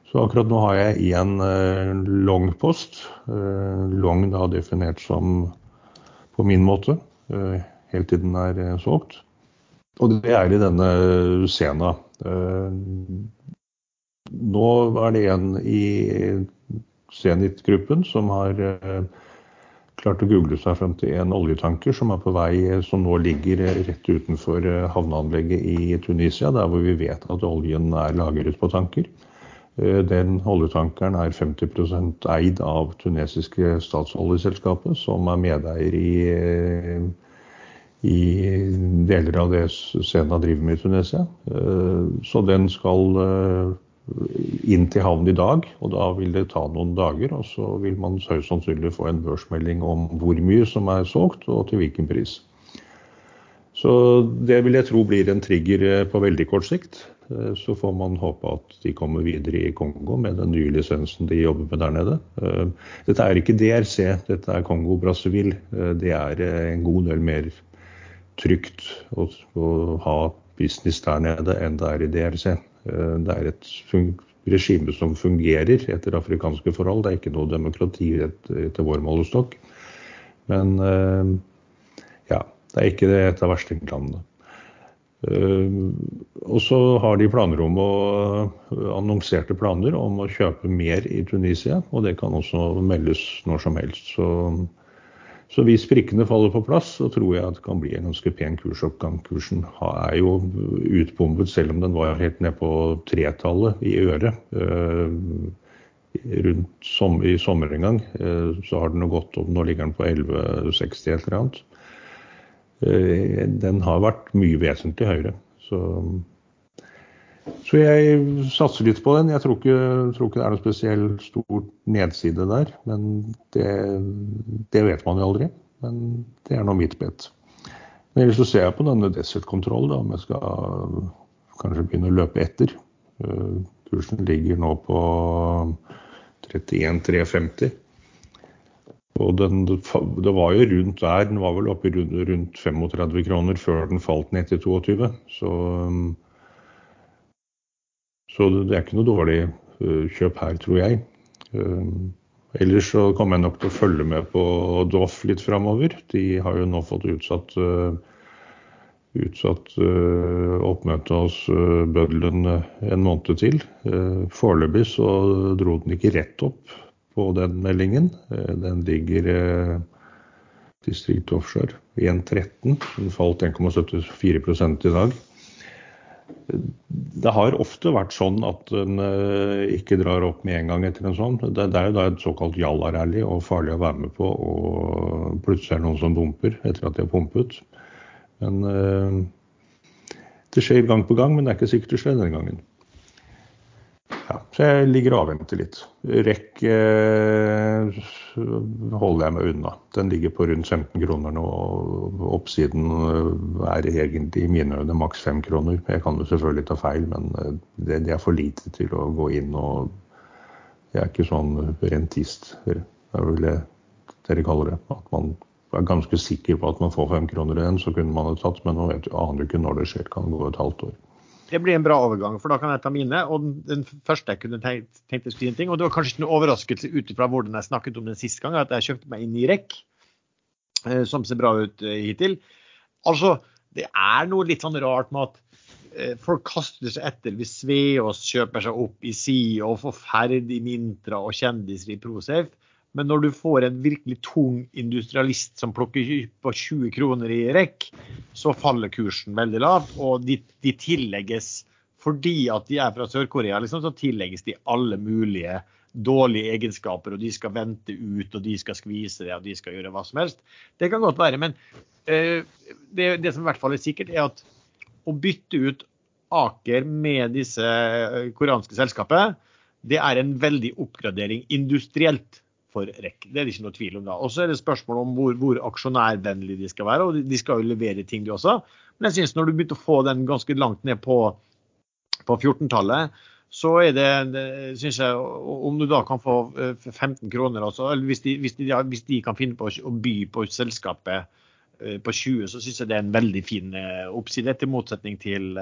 Så akkurat nå har jeg én uh, long post. Uh, long da definert som på min måte, helt til den er solgt. Og det er i denne Sena. Nå er det en i Zenit-gruppen som har eh, klart å google seg frem til en oljetanker som er på vei, som nå ligger rett utenfor eh, havneanlegget i Tunisia, der hvor vi vet at oljen er lagret på tanker. Eh, den oljetankeren er 50% eid av tunesiske statsoljeselskapet, som er medeier i, i deler av det Sena driver med i Tunisia. Så den skal inn til havn i dag, og da vil det ta noen dager. Og så vil man høyst sannsynlig få en børsmelding om hvor mye som er solgt, og til hvilken pris. Så det vil jeg tro blir en trigger eh, på veldig kort sikt. Eh, så får man håpe at de kommer videre i Kongo med den nye lisensen de jobber med der nede. Eh, dette er ikke DRC, dette er Kongo-Brazzaville. Det er en god del mer trygt å ha business der nede enn det er i DRC. Eh, det er et regime som fungerer etter afrikanske forhold. Det er ikke noe demokrati etter vår målestokk. Men eh, ja, det er ikke et av verstinglandene. Eh, og så har de planer om å, annonserte planer om å kjøpe mer i Tunisia. Og det kan også meldes når som helst. Så så hvis prikkene faller på plass, så tror jeg at det kan bli en ganske pen kursoppgang. Kursen er jo utbombet, selv om den var helt ned på tretallet i øret. Eh, rundt som, i sommer en gang. Eh, så har den jo gått opp, nå ligger den på 11,60 eller annet. Eh, den har vært mye vesentlig høyere. Så, så jeg satser litt på den. Jeg tror ikke, tror ikke det er noe spesielt stor nedside der. Men det, det, vet man jo aldri. Men det er nå mitt bet. Men ellers så ser jeg på denne Desert-kontroll, om jeg skal kanskje begynne å løpe etter. Eh, kursen ligger nå på 31,350. Og den, det var jo rundt der, den var vel oppe rundt, rundt 35 kroner før den falt ned til 22. Så, så det er ikke noe dårlig eh, kjøp her, tror jeg. Eh, ellers så kommer jeg nok til å følge med på Doff litt framover. De har jo nå fått utsatt uh, utsatt oppmøtet hos bøddelen en måned til. Foreløpig så dro den ikke rett opp på den meldingen. den ligger distrikt offshore 1,13. Den falt 1,74 i dag. Det har ofte vært sånn at den ikke drar opp med en gang etter en sånn. Det, det er jo da et såkalt jalla-rally og farlig å være med på, og plutselig er det noen som dumper etter at de har pumpet. Men eh, det skjer gang på gang, men det er ikke sikkert det skjer denne gangen. Ja, så jeg ligger og avventer litt. Rekk eh, holder jeg meg unna. Den ligger på rundt 15 kroner nå. og Oppsiden eh, er egentlig i mine øyne maks 5 kroner. Jeg kan jo selvfølgelig ta feil, men eh, det, er for lite til å gå inn og Jeg er ikke sånn rentist, det er vel det dere kaller det. At man er ganske sikker på at man får 5 kroner igjen, så kunne man ha tatt. Men nå vet, aner du ikke når det skjer. Kan gå et halvt år. Det blir en bra overgang, for da kan jeg ta mine. og Den første jeg kunne tenkt, tenkt å si en ting, og det var kanskje ikke noe overraskelse ut ifra hvordan jeg snakket om den siste gang, at jeg kjøpte meg inn i REC, som ser bra ut eh, hittil. Altså, det er noe litt sånn rart med at eh, folk kaster seg etter hvis Sveås kjøper seg opp i SIO og får Ferd i Mintra og kjendiser i Prosafe. Men når du får en virkelig tung industrialist som plukker på 20 kroner i rekk, så faller kursen veldig lavt. Og de, de tillegges, fordi at de er fra Sør-Korea, liksom, så tillegges de alle mulige dårlige egenskaper, og de skal vente ut, og de skal skvise det, og de skal gjøre hva som helst. Det kan godt være, men uh, det, det, som i hvert fall er sikkert, er at å bytte ut Aker med disse eh, koreanske selskapet, det er en veldig oppgradering industrielt for REC. Det er det ikke noe tvil om. da. Og så er det spørsmål om hvor, hvor aksjonærvennlige de skal være. og De skal jo levere ting, de også. Men jeg synes når du begynte å få den ganske langt ned på, på 14-tallet, så er det, det synes jeg, Om du da kan få 15 eh, kroner, også, eller hvis de, hvis, de, hvis de, kan finne på å by på selskapet eh, på 20, så synes jeg det er en veldig fin eh, oppside, til motsetning til,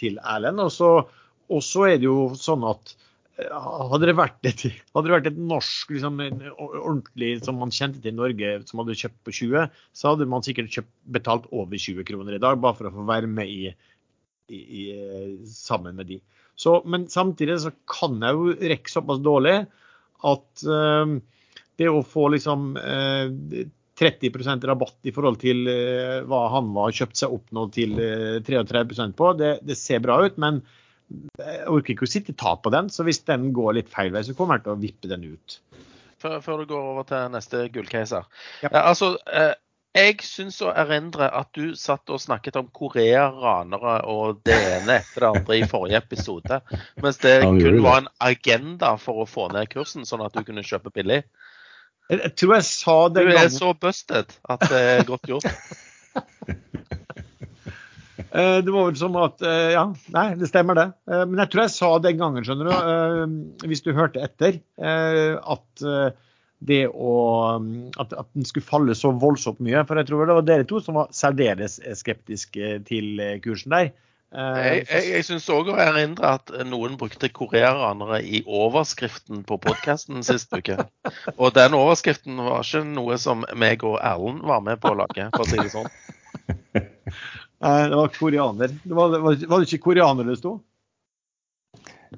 til Erlend. Og så er det jo sånn at hadde det vært et, det vært et norsk liksom, ordentlig som man kjente til i Norge, som hadde kjøpt på 20, så hadde man sikkert kjøpt, betalt over 20 kroner i dag, bare for å få være med i, i, i sammen med de. Så, men samtidig så kan jeg jo rekke såpass dårlig at uh, det å få liksom uh, 30% rabatt i forhold til uh, hva han var kjøpt seg opp nå til 33% på, det, det ser bra ut. men jeg orker ikke å sitte i tap på den, så hvis den går litt feil vei, så kommer jeg til å vippe den ut. Før, før du går over til neste gullcaser. Ja. Ja, altså, eh, jeg syns å erindre at du satt og snakket om Korea-ranere og det ene etter det andre i forrige episode. Mens det kun var en agenda for å få ned kursen, sånn at du kunne kjøpe billig. Jeg tror jeg sa det Du er gangen... så busted at det er godt gjort. *laughs* Eh, det var vel som at eh, Ja, nei, det stemmer det. Eh, men jeg tror jeg sa den gangen, skjønner du, hvis du hørte etter, at det å at, at, den skulle falle så voldsomt mye. For jeg tror det var dere to som var særdeles skeptiske til kursen der. Jeg, jeg, jeg syns òg å erindre at noen brukte koreanere i overskriften på podkasten sist uke. Og den overskriften var ikke noe som meg og Erlend var med på å lage, for å si det sånn. *laughs* Nei, det var koreaner. Det var, var, var, det ikke koreaner det sto?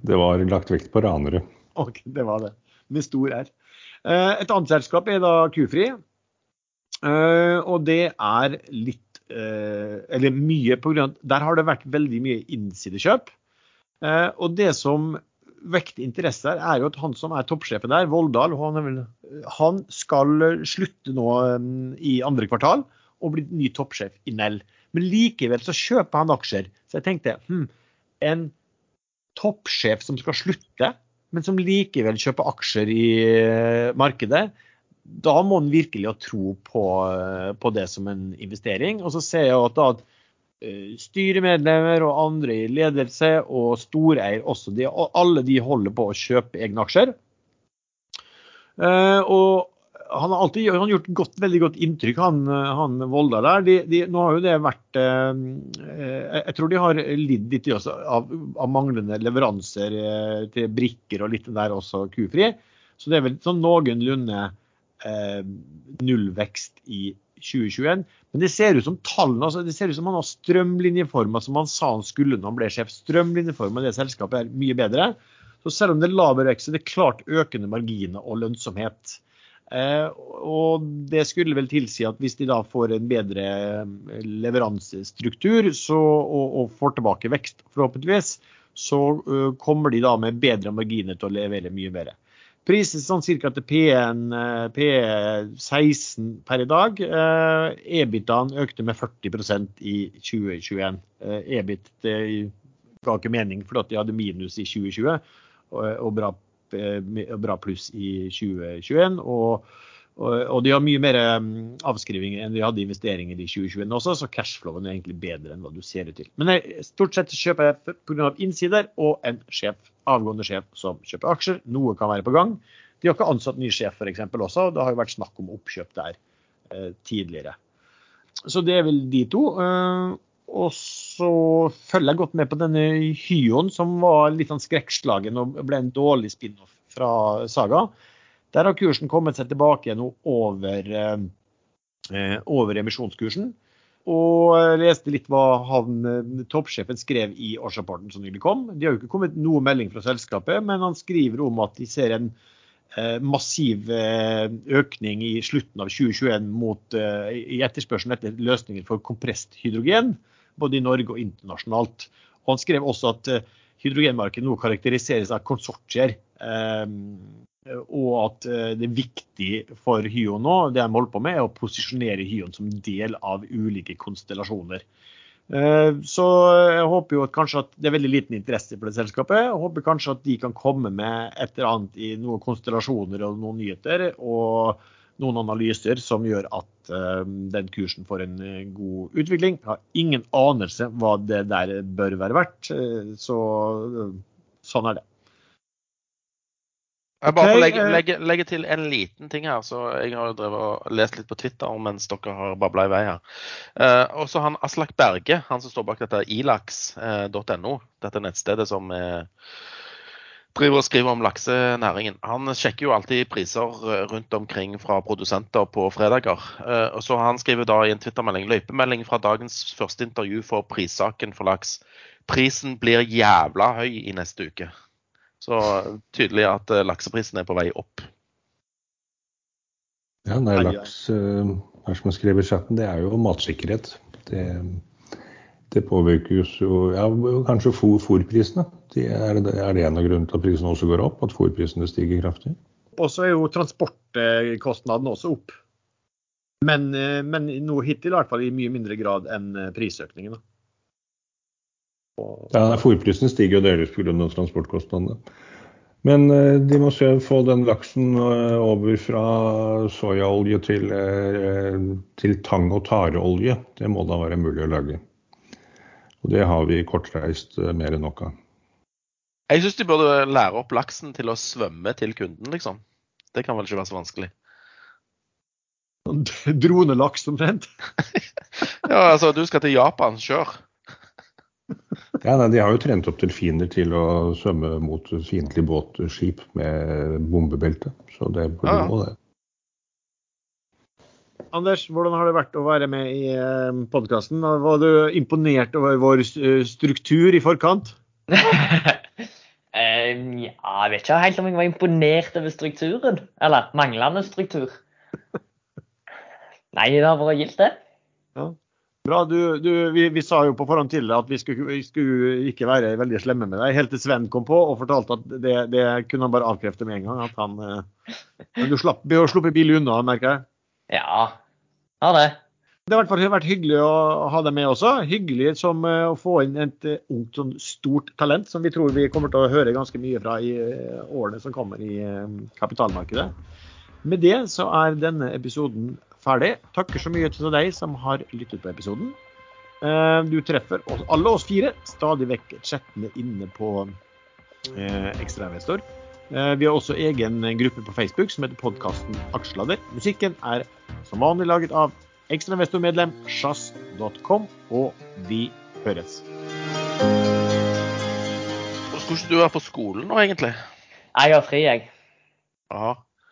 Det var lagt vekt på ranere. Ok, det var det. Med stor R. Eh, et annet selskap er da Kufri. Eh, og det er litt eh, Eller mye på grunn av Der har det vært veldig mye innsidekjøp. Og det som vekter interesse her, er jo at han som er toppsjefen der, Voldal, han, han skal slutte nå i andre kvartal og bli ny toppsjef i Nell. Men likevel så kjøper han aksjer. Så jeg tenkte hm, en toppsjef som skal slutte, men som likevel kjøper aksjer i uh, markedet, da må han virkelig ha tro på, uh, på, det som en investering. Og så ser jeg at da Eh, styremedlemmer og andre i ledelse og storeier også. De, alle de holder på å kjøpe egne aksjer. Uh, og han har alltid han gjort godt, veldig godt inntrykk, han, han Volda der. De, de, nå har jo det vært eh, Jeg tror de har lidd litt av, av, manglende leveranser eh, til brikker og litt der også, kufri. Så det er vel sånn noenlunde nullvekst i 2021. Men det ser ut som tallene, altså det ser ut som han har strømlinjeforma som han sa han skulle når han ble sjef. Strømlinjeforma i det selskapet er mye bedre. Så selv om det er laber vekst, er det klart økende marginer og lønnsomhet. Eh, og det skulle vel tilsi at hvis de da får en bedre eh, leveransestruktur så, og, og, får tilbake vekst, forhåpentligvis, så uh, kommer de da med bedre marginer til å levere mye bedre. Prisen sånn ca. til P1, P16 per i dag. Eh, EBIT-en økte med 40% i 2021. Eh, EBIT det ga ikke mening fordi de hadde minus i 2020 og bra, eh, bra pluss i 2021. og og de har mye mer mm, avskrivinger enn de hadde investeringer i 2021 også, så cashflowen er egentlig bedre enn hva du ser ut til. Men jeg, stort sett kjøper jeg pga. innsider og en sjef, avgående sjef som kjøper aksjer. Noe kan være på gang. De har ikke ansatt ny sjef f.eks. også. og Det har jo vært snakk om oppkjøp der eh, tidligere. Så det er vel de to. Eh, og så følger jeg godt med på denne Hyon, som var litt sånn skrekkslagen og ble en dårlig spin-off fra Saga. Der har kursen kommet seg tilbake nå over, eh, over emisjonskursen. Og leste litt hva han, eh, toppsjefen skrev i årsrapporten som nylig kom. De har jo ikke kommet noe melding fra selskapet, men han skriver om at de ser en eh, massiv eh, økning i slutten av 2021 mot, eh, i etterspørselen etter løsninger for kompresst hydrogen, både i Norge og internasjonalt. Og han skrev også at eh, hydrogenmarkedet nå karakteriseres av konsortier. Og at eh, det er viktig for Hyon nå, det de holder på med, er å posisjonere Hyon som del av ulike konstellasjoner. Eh, så jeg håper jo at kanskje at det er veldig liten interesse for det selskapet. Jeg håper kanskje at de kan komme med et eller annet i noen konstellasjoner og noen nyheter og noen analyser som gjør at uh, den kursen får en god utvikling. Jeg har ingen anelse hva det der bør være verdt, så sånn er det. Jeg bare okay, legge, eh, legge, legge, til en liten ting her. så Jeg har jo drevet og lest litt på Twitter mens dere har babla i vei her. Eh, også han Aslak Berge, han som står bak dette ilax.no, dette nettstedet som uh, driver og skriver om laksenæringen. Han sjekker jo alltid priser rundt omkring fra produsenter på fredager. Uh, og så Han skriver da i en twittermelding løypemelding fra dagens første intervju for prissaken for laks. Prisen blir jævla høy i neste uke. Så tydelig at eh, lakseprisen er på vei opp. Ja, nei, laks eh, er som jeg skrev i chatten, det er jo matsikkerhet. Det, det påvirker jo ja, kanskje fôrprisene. Det er, er, det en av grunnene til at prisene også går opp? At fôrprisene stiger kraftig? Og så er jo transportkostnadene også opp. Men, eh, men nå hittil i hvert fall i mye mindre grad enn prisøkningen. Da. Ja, Fôrprisene stiger jo delvis pga. transportkostnadene. Men eh, de må få den laksen eh, over fra soyaolje til, eh, til tang- og tareolje. Det må da være mulig å lage. Og det har vi kortreist mer enn nok av. Jeg syns de burde lære opp laksen til å svømme til kunden, liksom. Det kan vel ikke være så vanskelig? *laughs* Dronelaks omtrent? *laughs* ja, altså du skal til Japan, kjør. *laughs* Ja, nei, De har jo trent opp delfiner til å svømme mot fiendtlige båtskip med bombebelte. Så det burde ja. gå, det. Anders, hvordan har det vært å være med i eh, podkasten? Var du imponert over vår eh, struktur i forkant? *laughs* um, ja, jeg vet ikke helt om jeg var imponert over strukturen. Eller manglende struktur. Nei, det har vært gildt, det. Ja. Bra. Du, du, vi, vi, sa jo på forhånd til deg at vi skulle, vi skulle, ikke være veldig slemme med deg, helt til Sven kom på og fortalte at det, det kunne han bare avkrefte med en gang. at han, Men du slapp å sluppe billig unna, merker jeg. Ja, ha det. Det har i hvert fall vært hyggelig å ha deg med også. Hyggelig som å få inn et ungt, sånn stort talent som vi tror vi kommer til å høre ganske mye fra i årene som kommer i kapitalmarkedet. Med det så er denne episoden ferdig. Takker så mye til deg som har lyttet på episoden. Eh, du treffer alle oss fire stadig vekk chattene inne på eh, Ekstrainvestor. Eh, vi har også egen gruppe på Facebook som heter podkasten Aksjeladder. Musikken er som vanlig laget av ekstrainvestormedlem sjazz.com, og vi høres. Skulle ikke du være på skolen nå, egentlig? Jeg har fri, jeg. Ja.